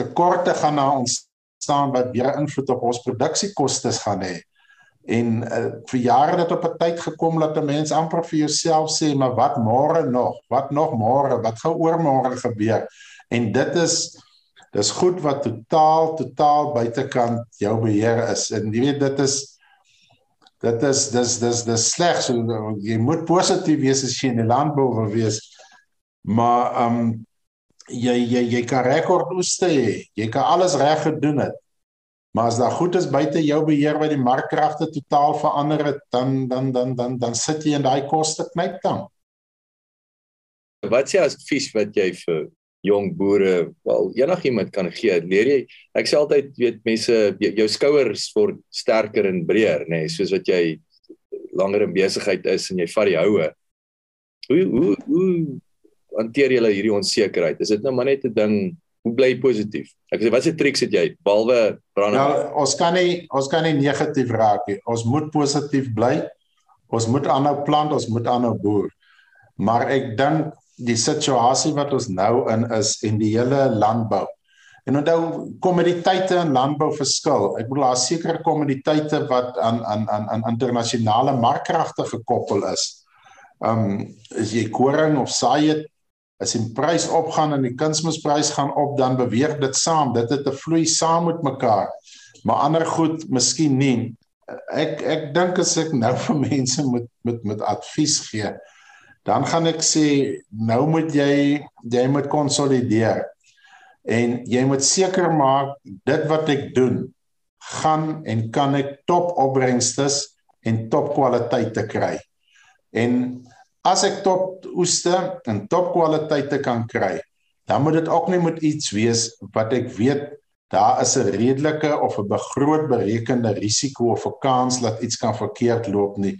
tekorte gaan na ons staan wat weer invloed op ons produksiekoste gaan hê? En uh, vir jare het op 'n tyd gekom dat 'n mens amper vir jouself sê, maar wat môre nog? Wat nog môre? Wat gaan oor môre gebeur? En dit is dis goed wat totaal totaal buitekant jou beheer is. En jy weet dit is dit is dis dis dis sleg. So jy moet positief wees as jy in die landbou wil wees. Maar ehm um, jy jy jy kan rekord oeste hê. Jy kan alles reg gedoen het. Maar as daar goed is buite jou beheer wat die markkragte totaal verander het, dan dan dan dan dan sit jy in daai koste knyp dan. Wat sê as advies wat jy vir jong boere, wel enigiemand kan gee? Leer jy ek sê altyd weet mense jou skouers word sterker en breër, nê, nee, soos wat jy langer in besigheid is en jy vat die houe. Hoe hoe hoe hanteer jy hierdie onsekerheid? Is dit nou maar net 'n ding hoe bly positief? Ek sê wat se triks het jy behalwe brand? Ja, ons kan nie ons kan nie negatief raak nie. Ons moet positief bly. Ons moet aanhou plant, ons moet aanhou boer. Maar ek dink die situasie wat ons nou in is en die hele landbou. En onthou kommoditeite in landbou verskil. Ek bedoel daar sekere kommoditeite wat aan aan aan aan internasionale markkragte gekoppel is. Um as jy koring of saai as die prys opgaan en die kunsmisprys gaan op dan beweeg dit saam. Dit het 'n vloei saam met mekaar. Maar ander goed miskien nie. Ek ek dink as ek nou vir mense moet met met advies gee dan gaan ek sê nou moet jy jy moet konsolideer. En jy moet seker maak dit wat ek doen gaan en kan ek top opbrengstes en top kwaliteite kry. En as ek top oeste en top kwaliteite kan kry, dan moet dit ook nie met iets wees wat ek weet daar is 'n redelike of 'n begroot berekende risiko of 'n kans dat iets kan verkeerd loop nie.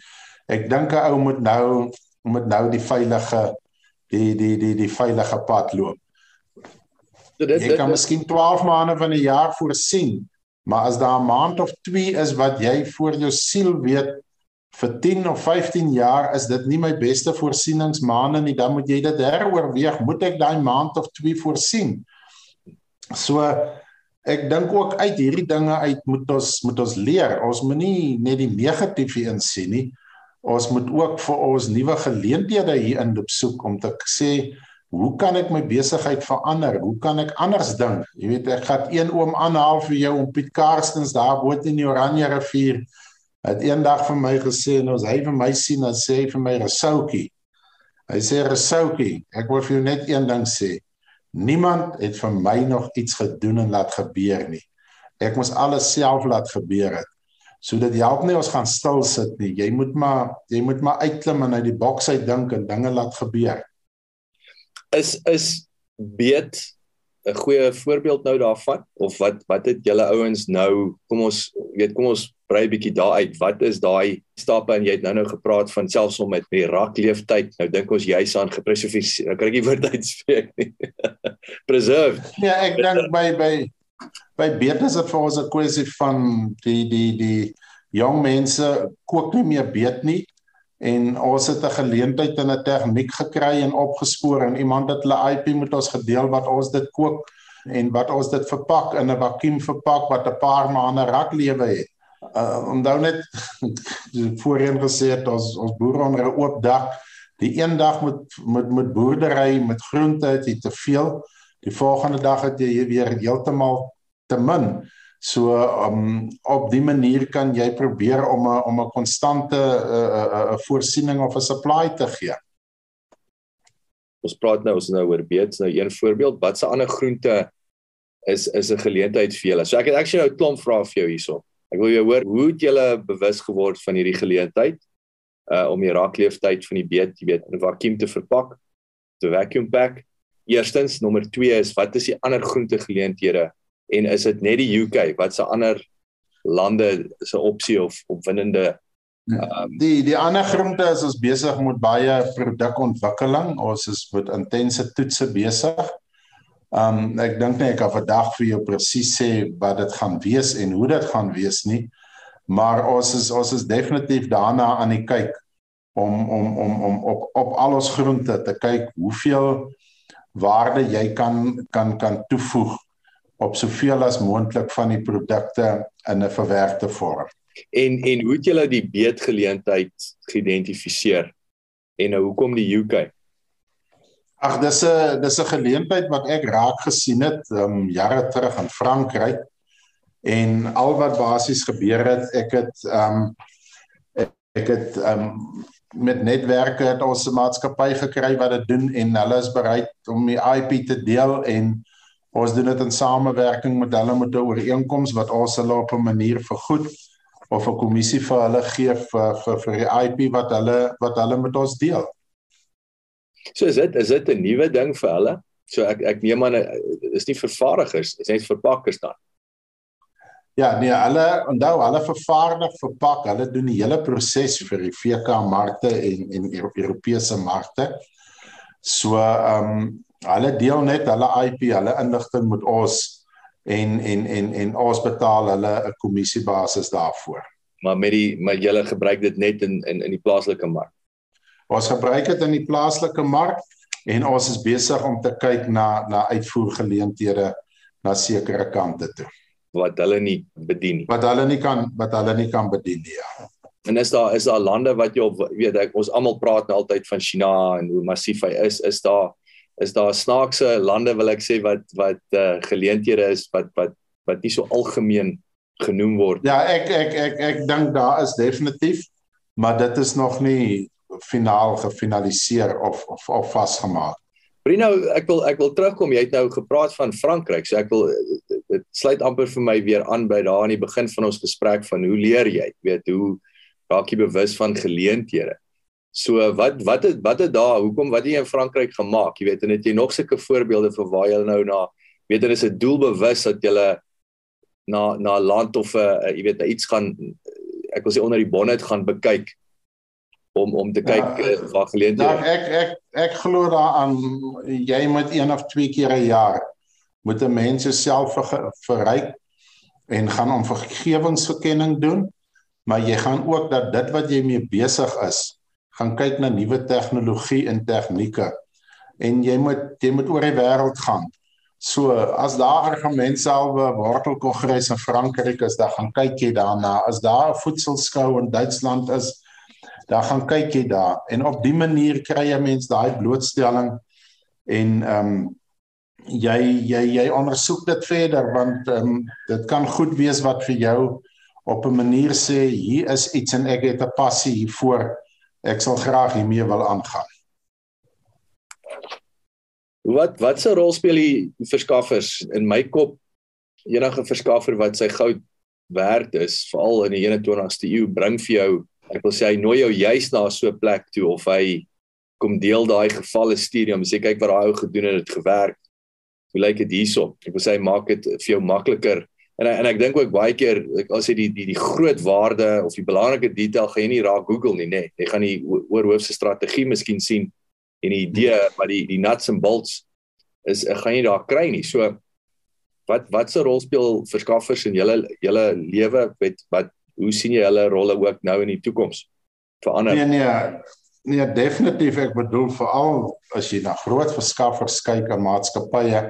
Ek dink 'n ou moet nou moet nou die veilige die die die die veilige pad loop. So dit jy kan miskien 12 maande van 'n jaar voorsien, maar as daar 'n maand of 2 is wat jy voor jou siel weet vir 10 of 15 jaar is dit nie my beste voorsieningsmaande nie, dan moet jy dit heroorweeg, moet ek daai maand of 2 voorsien. So ek dink ook uit hierdie dinge uit moet ons moet ons leer. Ons moenie net die negatiewe insien nie. Ons moet ook vir ons nuwe geleenthede hier in soek om te sê hoe kan ek my besigheid verander? Hoe kan ek anders dink? Jy weet ek gaan een oom aanhaal vir jou om Piet Karstens daar bo in die Oranje rivier het eendag vir my gesê en ons hy vir my sien en sê vir my Resoukie. Hy sê Resoukie, ek wil vir jou net een ding sê. Niemand het vir my nog iets gedoen en laat gebeur nie. Ek moes alles self laat gebeur het. So dit help nie ons gaan stil sit nie. Jy moet maar jy moet maar uitklim en uit die boks uit dink en dinge laat gebeur. Is is weet 'n goeie voorbeeld nou daarvan of wat wat het julle ouens nou kom ons weet kom ons brei bietjie daar uit. Wat is daai stappe en jy het nou-nou gepraat van selfs om met die rakleeftyd. Nou dink ons jy's aan gepreserveer. Nou kan ek nie woord uitspreek nie. Preserve. Ja, ek dink by by by beter is vir ons 'n kwessie van die die die jong mense kook nie meer beet nie en ons het 'n geleentheid en 'n tegniek gekry en opgespoor en iemand het hulle IP met ons gedeel wat ons dit kook en wat ons dit verpak in 'n vakuum verpak wat 'n paar maande raklewe het uh, onthou net voorheen gesê het ons ons boere onder 'n oop dak. Die een dag met met met boerdery met groente het jy te veel. Die volgende dag het jy weer heeltemal te min. So um, op die manier kan jy probeer om 'n om 'n konstante 'n uh, uh, uh, voorsiening of 'n supply te gee. Ons praat nou ons nou oor beets nou een voorbeeld. Wat se ander groente is is 'n geleentheid vir julle? So ek het actually nou 'n klomp vrae vir jou hierso Ek wil jou hoor, hoe het julle bewus geword van hierdie geleentheid uh om die raakleeftyd van die beet, jy weet, in 'n vakuum te verpak, te vacuum pack? Eerstens, nommer 2 is wat is die ander groente geleenthede en is dit net die UK? Wat se ander lande se opsie of opwindende Um, die die ander groente is ons besig met baie produkontwikkeling. Ons is met intense toetse besig. Um ek dink net ek kan vandag vir jou presies sê wat dit gaan wees en hoe dit gaan wees nie. Maar ons is ons is definitief daarna aan die kyk om om om om op op al ons groente te kyk hoeveel waarde jy kan kan kan toevoeg op soveel as moontlik van die produkte in 'n verwerkte vorm. En en hoe het julle die beetgeleentheid geïdentifiseer? En nou hoekom die UK? Ag dis 'n dis 'n geleentheid wat ek raak gesien het um jare terug in Frankryk en al wat basies gebeur het ek het um ek, het um met netwerke het ons 'n maatskappy gekry wat dit doen en hulle is bereid om die IP te deel en ons doen dit in samewerking met hulle met 'n ooreenkoms wat ons hulle op 'n manier vergoed of 'n kommissie vir hulle gee vir vir vir die IP wat hulle wat hulle met ons deel. So is dit is dit 'n nuwe ding vir hulle? So ek ek neem aan is nie vervaardigers, is net verpakkers dan. Ja, nee, hulle onthou hulle vervaardig, verpak, hulle doen die hele proses vir die VK markte en en Europese markte. So ehm um, hulle deel net hulle IP, hulle inligting met ons en en en en ons betaal hulle 'n kommissiebasis daarvoor. Maar met die maar julle gebruik dit net in in in die plaaslike mark. Ons gebruik dit in die plaaslike mark en ons is besig om te kyk na na uitvoergeleenthede na sekere kante toe wat hulle nie bedien nie. Wat hulle nie kan wat hulle nie kan bedien nie. Ja. En is daar is daar lande wat jy weet ek ons almal praat nou altyd van China en hoe massief hy is. Is daar is daar snaakse lande wil ek sê wat wat uh, geleenthede is wat wat wat nie so algemeen genoem word. Ja, ek ek ek ek dink daar is definitief maar dit is nog nie finaal gefinaliseer of of, of vasgemaak. Brino, ek wil ek wil terugkom. Jy het nou gepraat van Frankryk, so ek wil dit sluit amper vir my weer aan by daar aan die begin van ons gesprek van hoe leer jy? Weet, hoe raak jy bewus van geleenthede? So wat wat het wat het daar hoekom wat het jy in Frankryk gemaak? Jy weet, en het jy nog sulke voorbeelde vir waar jy nou na weet dan is 'n doelbewus dat jy na na land of 'n uh, jy weet iets gaan ek wil sê onder die bonnet gaan bekyk om om te kyk ja, uh, waar geleenthede. Ja, ek ek ek glo daaraan jy moet een of twee keer 'n jaar moet 'n mens self ver, verryk en gaan om vergewensverkenning doen, maar jy gaan ook dat dit wat jy mee besig is, gaan kyk na nuwe tegnologie en tegnieke en jy moet jy moet oor die wêreld gaan. So as daar argumente selwe wortelkongres in Frankryk is, dan gaan kyk jy daarna. As daar 'n voedselskou in Duitsland is, dan gaan kyk jy daar. En op die manier kry jy mense daai blootstelling en ehm um, jy jy jy ondersoek dit verder want ehm um, dit kan goed wees wat vir jou op 'n manier sê hier is iets en ek het 'n passie hiervoor. Ek sal graag hiermee wil aangaan. Wat wat se rol speel die verskaffers? In my kop enige verskaffer wat sy goud werd is veral in die 21ste eeu bring vir jou ek wil sê hy nooi jou juis na so 'n plek toe of hy kom deel daai gevalle stadium. Sê kyk wat daai ou gedoen het dit gewerk. Hoe lyk dit hierso? Ek wil sê hy maak dit vir jou makliker. En en ek dink ook baie keer al sê die die die groot waarde of die belangrike detail gaan jy nie raak Google nie nê. Nee. jy gaan die oor hoofse strategie miskien sien en die idee maar die die nuts and bolts is gaan jy daar kry nie. So wat wat se rol speel verskaffers in julle julle lewe? Met wat hoe sien jy hulle rolle ook nou in die toekoms verander? Nee nee. Nee, definitief ek bedoel veral as jy na groot verskaffers kyk en maatskappye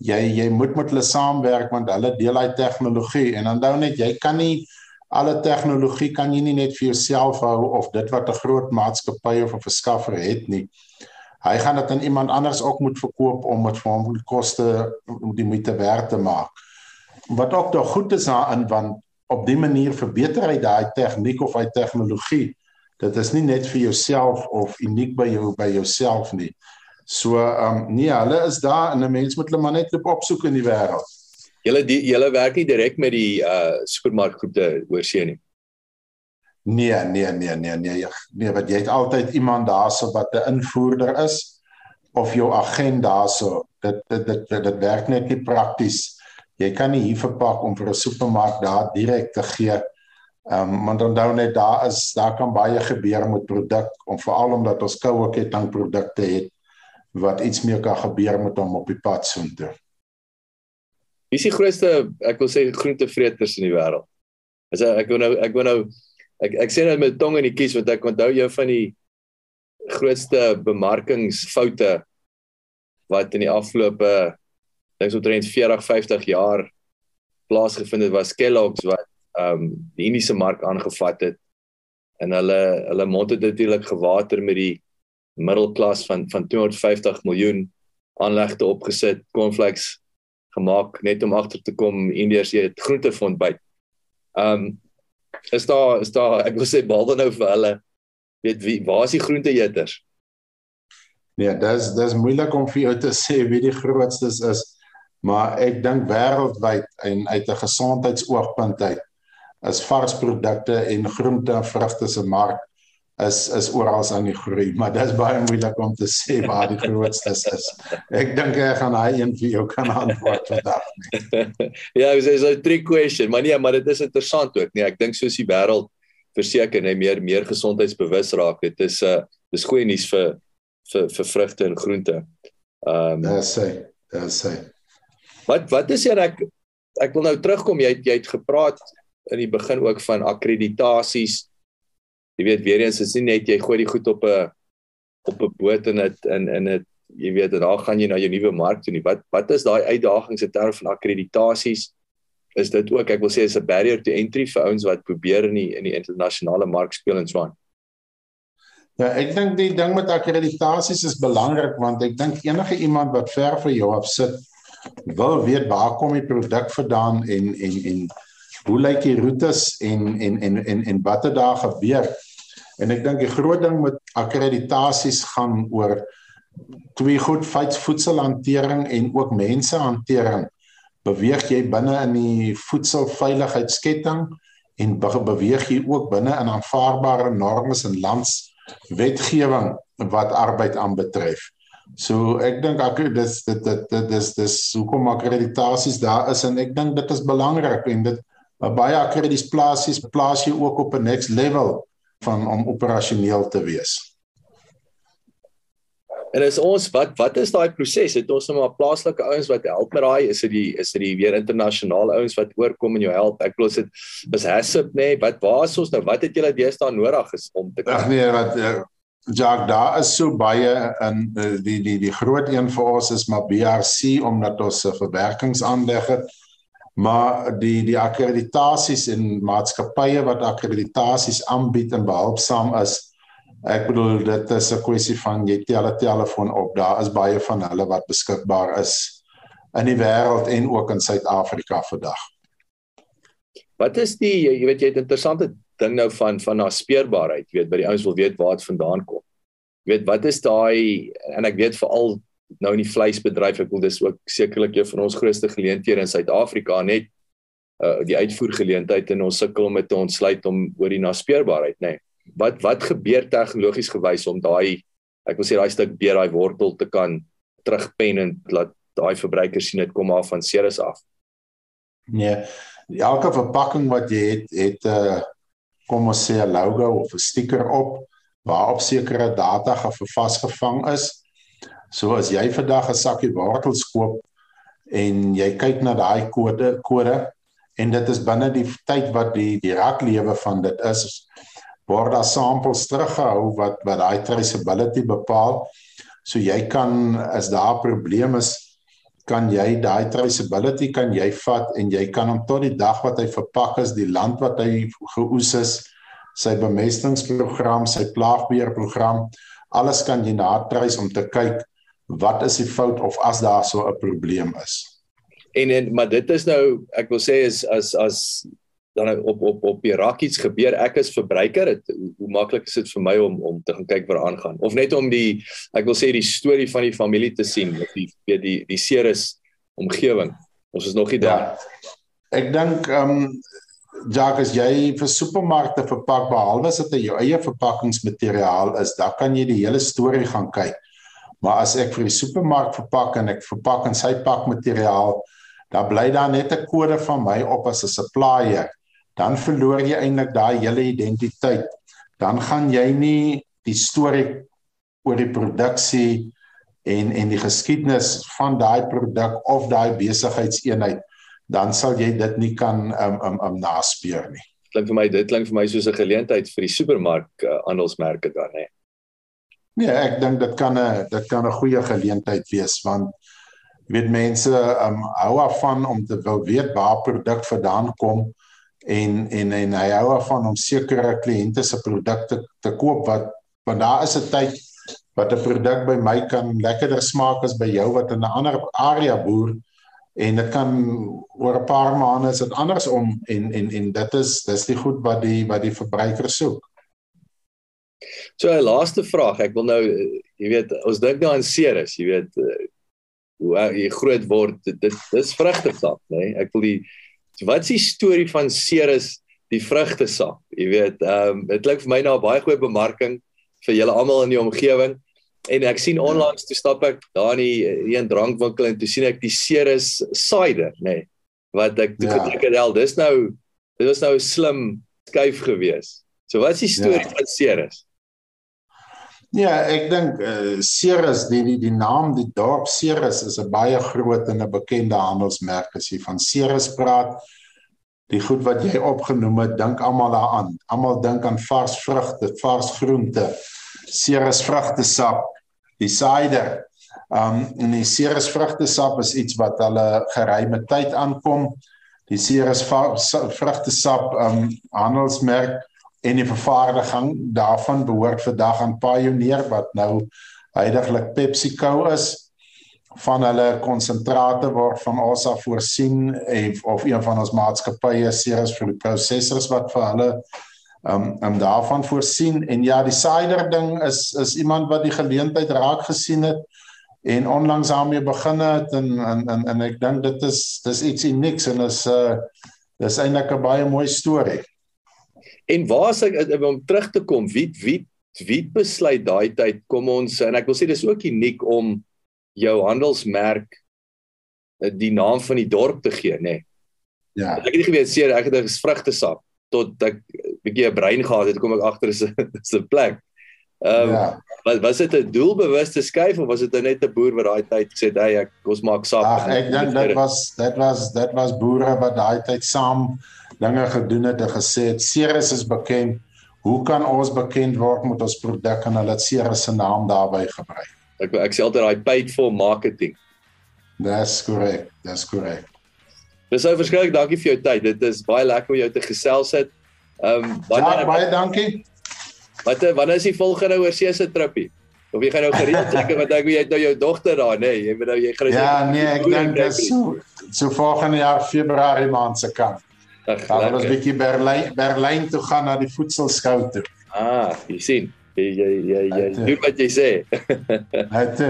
jy jy moet met hulle saamwerk want hulle deel hy tegnologie en onthou net jy kan nie alle tegnologie kan jy nie net vir jouself hou of dit wat 'n groot maatskappy of 'n verskaffer het nie. Hy gaan dit aan iemand anders ook moet verkoop om dit vir hom koste om die moeite werd te maak. Wat ook nog goed is daarin want op die manier verbeter hy daai tegniek of hy tegnologie. Dit is nie net vir jouself of uniek by jou by jouself nie. So ehm um, nee, hulle is daar en 'n mens moet hulle maar net loop opsoek in die wêreld. Julle die julle werk nie direk met die uh supermarkgroepe oorsee nie. Nee, nee, nee, nee, nee. Nee, wat jy het altyd iemand daarso wat 'n invoerder is of jou agent daarso. Dit dit dit, dit, dit werk net nie prakties jy kan nie hier verpak om vir 'n supermark daar direk te gee. Ehm um, want onthou net daar is daar kan baie gebeur met produk om veral omdat ons koue ketting produkte het wat iets meer kan gebeur met hom op die pad soontoe. Wie is die grootste ek wil sê groentevreters in die wêreld? As ek wou nou ek wou nou ek ek sê net met tong in die kies want ek onthou jou van die grootste bemarkingsfoute wat in die afgelope dink so 30 40 50 jaar plaasgevind het was Kellogg's wat ehm um, die Indiese mark aangevat het en hulle hulle mond het natuurlik gewater met die middelklas van van 250 miljoen aanlegte opgesit cornflakes gemaak net om agter te kom Indiërs eet groentefond by. Ehm um, is daar is daar ek wil sê behalwe nou vir hulle weet wie waar is die groenteeters? Nee, dis dis moeilik om vir jou te sê wie die grootstes is, maar ek dink wêreldwyd en uit 'n gesondheidsoogpunt uit is varsprodukte en groente en vrugte se mark is is oral aan die groei, maar dit is baie moeilik om te sê waar die grootste is. Ek dink ek gaan hy een vir jou kan antwoord vandag. ja, dis 'n trick question, maar nee, maar dit is interessant ook, nee, ek dink soos die wêreld verseker net meer meer gesondheidsbewus raak. Dit is 'n uh, dis goeie nuus vir vir vir vrugte en groente. Ehm um, Ja, sê. Ja, sê. Wat wat is jy ek ek wil nou terugkom jy het, jy het gepraat in die begin ook van akkreditasies jy weet weer eens is nie net jy gooi die goed op 'n op 'n boot en dit in in dit jy weet dan gaan jy na jou nuwe mark toe nie. Wat wat is daai uitdagings in terme van akkreditasies? Is dit ook ek wil sê is 'n barrier to entry vir ouens wat probeer in die in die internasionale mark speel en swaan? Ja, ek dink die ding met akkreditasies is belangrik want ek dink enige iemand wat ver van jou af sit wil weet waar kom die produk vandaan en en en hoe lyk die roetes en en en en en wat het daar gebeur? En ek dink die groot ding met akkreditasies gaan oor twee goed voedselhantering en ook mensehantering. Beweeg jy binne in die voedselveiligheidsketting en beweeg jy ook binne in aanvaarbare normes en landswetgewing wat arbeid aanbetref. So ek dink ek dis dit dit dit dis dis hoekom akkreditasies daar is en ek dink dit is belangrik en dit baie akkreditasies plaas jy ook op 'n next level van om operasioneel te wees. En is ons wat wat is daai proses? Het ons nou maar plaaslike ouens wat help met daai? Is dit die is dit die weer internasionale ouens wat oorkom en jou help? Ek glo dit is Hasip nê. Nee, wat waar is ons nou? Wat het julle deesdae nodig is om te Ag nee, wat uh, Jacques, daar is so baie in uh, die die die groot een vir ons is maar BRC omdat ons 'n verwerkingsaanleg het. Maar die die akkreditasies en maatskappye wat akkreditasies aanbied en behulpsaam is ek bedoel dit is 'n kwessie van jy tel 'n telefoon op. Daar is baie van hulle wat beskikbaar is in die wêreld en ook in Suid-Afrika vandag. Wat is die jy weet jy het interessante ding nou van van na speurbaarheid jy weet by die ouens wil weet waar dit vandaan kom jy weet wat is daai en ek weet veral nou in die vleisbedryf ek wil dis ook sekerlik een van ons grootste geleenthede in Suid-Afrika net uh die uitvoergeleentheid en ons sukkel om dit te ontsluit om oor die naspeurbaarheid nê. Nee. Wat wat gebeur tegnologies gewys om daai ek wil sê daai stuk beer daai wortel te kan terugpen en laat daai verbruikers sien dit kom af van Ceres af. Nee. Elke verpakking wat jy het het 'n uh, kom ons sê 'n logo of 'n stiker op waarop sekere data gevasgevang is So as jy vandag 'n sakkie wortels koop en jy kyk na daai kode kode en dit is binne die tyd wat die die raklewe van dit is word daar samples teruggehou wat wat daai traceability bepaal. So jy kan as daar 'n probleem is kan jy daai traceability kan jy vat en jy kan hom tot die dag wat hy verpak is, die land wat hy geoes is, sy bemestingsprogram, sy plaagbeheerprogram, alles kan jy natrace om te kyk wat is die fout of as daar so 'n probleem is. En en maar dit is nou ek wil sê is as as dan nou op op op Irak iets gebeur. Ek as verbruiker. Het hoe, maklik is dit vir my om om te gaan kyk wat aangaan? Of net om die ek wil sê die storie van die familie te sien met die die die, die Ceres omgewing. Ons is nog nie daar. Ja, ek dink ehm um, Jacques jy vir supermarkte verpak behalwe as dit jou eie verpakkingsmateriaal is dan kan jy die hele storie gaan kyk. Maar as ek vir die supermark verpak en ek verpak in sy pakmateriaal, dan bly daar net 'n kode van my op as 'n supplier. Dan verloor jy eintlik daai hele identiteit. Dan gaan jy nie die storie oor die produksie en en die geskiedenis van daai produk of daai besigheidseenheid dan sal jy dit nie kan um um, um naspeur nie. klink vir my dit klink vir my soos 'n geleentheid vir die supermark uh, handelsmerke dan hè. Nee, ek dink dit kan 'n dit kan 'n goeie geleentheid wees want jy weet mense um, hou af van om te wil weet waar produk vandaan kom en en en hy hou af van om sekere kliënte se produkte te koop wat want daar is 'n tyd wat 'n produk by my kan lekkerder smaak as by jou wat in 'n ander area boer en dit kan oor 'n paar maande is dit andersom en en en dit is dis die goed wat die wat die verbruiker soek. So 'n laaste vraag, ek wil nou jy weet ons dink nou aan Ceres, jy weet hoe hy groot word dit dis vrugtesap nê nee? ek wil die wat is die storie van Ceres die vrugtesap jy weet ehm um, dit klink vir my na 'n baie goeie bemarking vir julle almal in die omgewing en ek sien onlangs toe stap ek daar in die een drankwinkel en toe sien ek die Ceres cider nê nee, wat ek toe ja. gedink het al dis nou dit was nou 'n slim skuif gewees so wat is die storie ja. van Ceres Ja, ek dink uh, Ceres die, die die naam die dorp Ceres is 'n baie groot en 'n bekende handelsmerk as jy van Ceres praat. Die goed wat jy opgenoem het, dink almal daaraan. Almal dink aan vars vrugte, vars groente. Ceres vrugtesap, die cider. Um en die Ceres vrugtesap is iets wat hulle geruime tyd aankom. Die Ceres vrugtesap um handelsmerk en die vervaardiging daarvan behoort vandag aan Pioneer wat nou heidaglik PepsiCo is van hulle konsentrate word van ons af voorsien en of een van ons maatskappye Ceres vir die prosessors wat vir hulle um um daarvan voorsien. En ja die cider ding is is iemand wat die geleentheid raak gesien het en onlangs daarmee begin het en en en, en ek dink dit is dis iets unieks en is uh dis eintlik 'n baie mooi storie En waar as ek om terug te kom, wie wie wie besluit daai tyd kom ons en ek wil sê dis ook uniek om jou handelsmerk eh, die naam van die dorp te gee, nê. Nee. Ja. Ek het nie geweet seer ek het 'n vrugtesap tot ek 'n bietjie 'n brein gehad het kom ek agter is 'n plek. Ehm um, ja. was was dit 'n doelbewuste skuif of was dit net 'n boer wat daai tyd gesê het hy ek ons maak sap. Ag ek dink dit was dit was dit was boere wat daai tyd saam dinge gedoen het en gesê het Ceres is bekend. Hoe kan ons bekend word met ons produk en hulle Ceres se naam daarbey gebruik? Ek ek sê altyd daai paid for marketing. Dis korrek. Dis korrek. Dis ou verskriklik dankie vir jou tyd. Dit is baie lekker om jou te gesels het. Ehm um, baie ja, baie dankie. Wat wanneer is die volgende oorsee se tripie? Of jy gaan nou gereed check want ek weet jy het nou jou dogter daar, nê? Nee, jy moet nou jy gaan Ja, nee, ek dink dis so so volgende jaar Februarie maand se kant. Dan was 'n bietjie Berlyn Berlyn toe gaan na die voedselskou toe. Ah, jy sien. Jy jy jy jy doen wat jy sê. Net.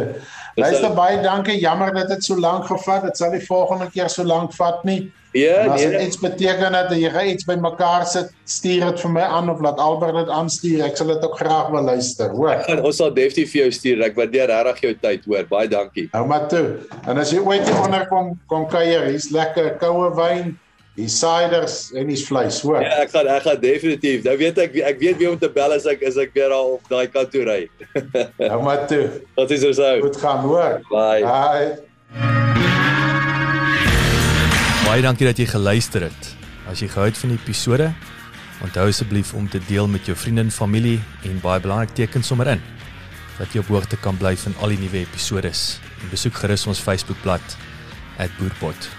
Luister baie dankie. Jammer dat dit so lank gevat. Dit sal die volgende keer so lank vat nie. Ja, nee. As dit iets beteken dat jy iets bymekaar sit, stuur dit vir my aan of laat Albert dit aanstuur. Ek sal dit ook graag wil luister, hoor. Ek gaan ons sal definitief vir jou stuur. Ek waardeer regtig jou tyd, hoor. Baie dankie. Nou maar toe. En as jy ooit hier onder kom kom kuier, hier's lekker koue wyn die ciders en die vleis, hoor. Ja, ek gaan ek gaan definitief. Nou weet ek ek weet wie om te bel as ek is ek weer al op daai kant toe ry. nou maar toe. Wat is er sou? Goed gaan, hoor. Bye. Bye. Baie dankie dat jy geluister het. As jy gehou het van die episode, onthou asseblief om te deel met jou vriende en familie en baie belangrik teken sommer in dat jy op hoogte kan bly van al die nuwe episode. Besoek gerus ons Facebookblad @boerpot.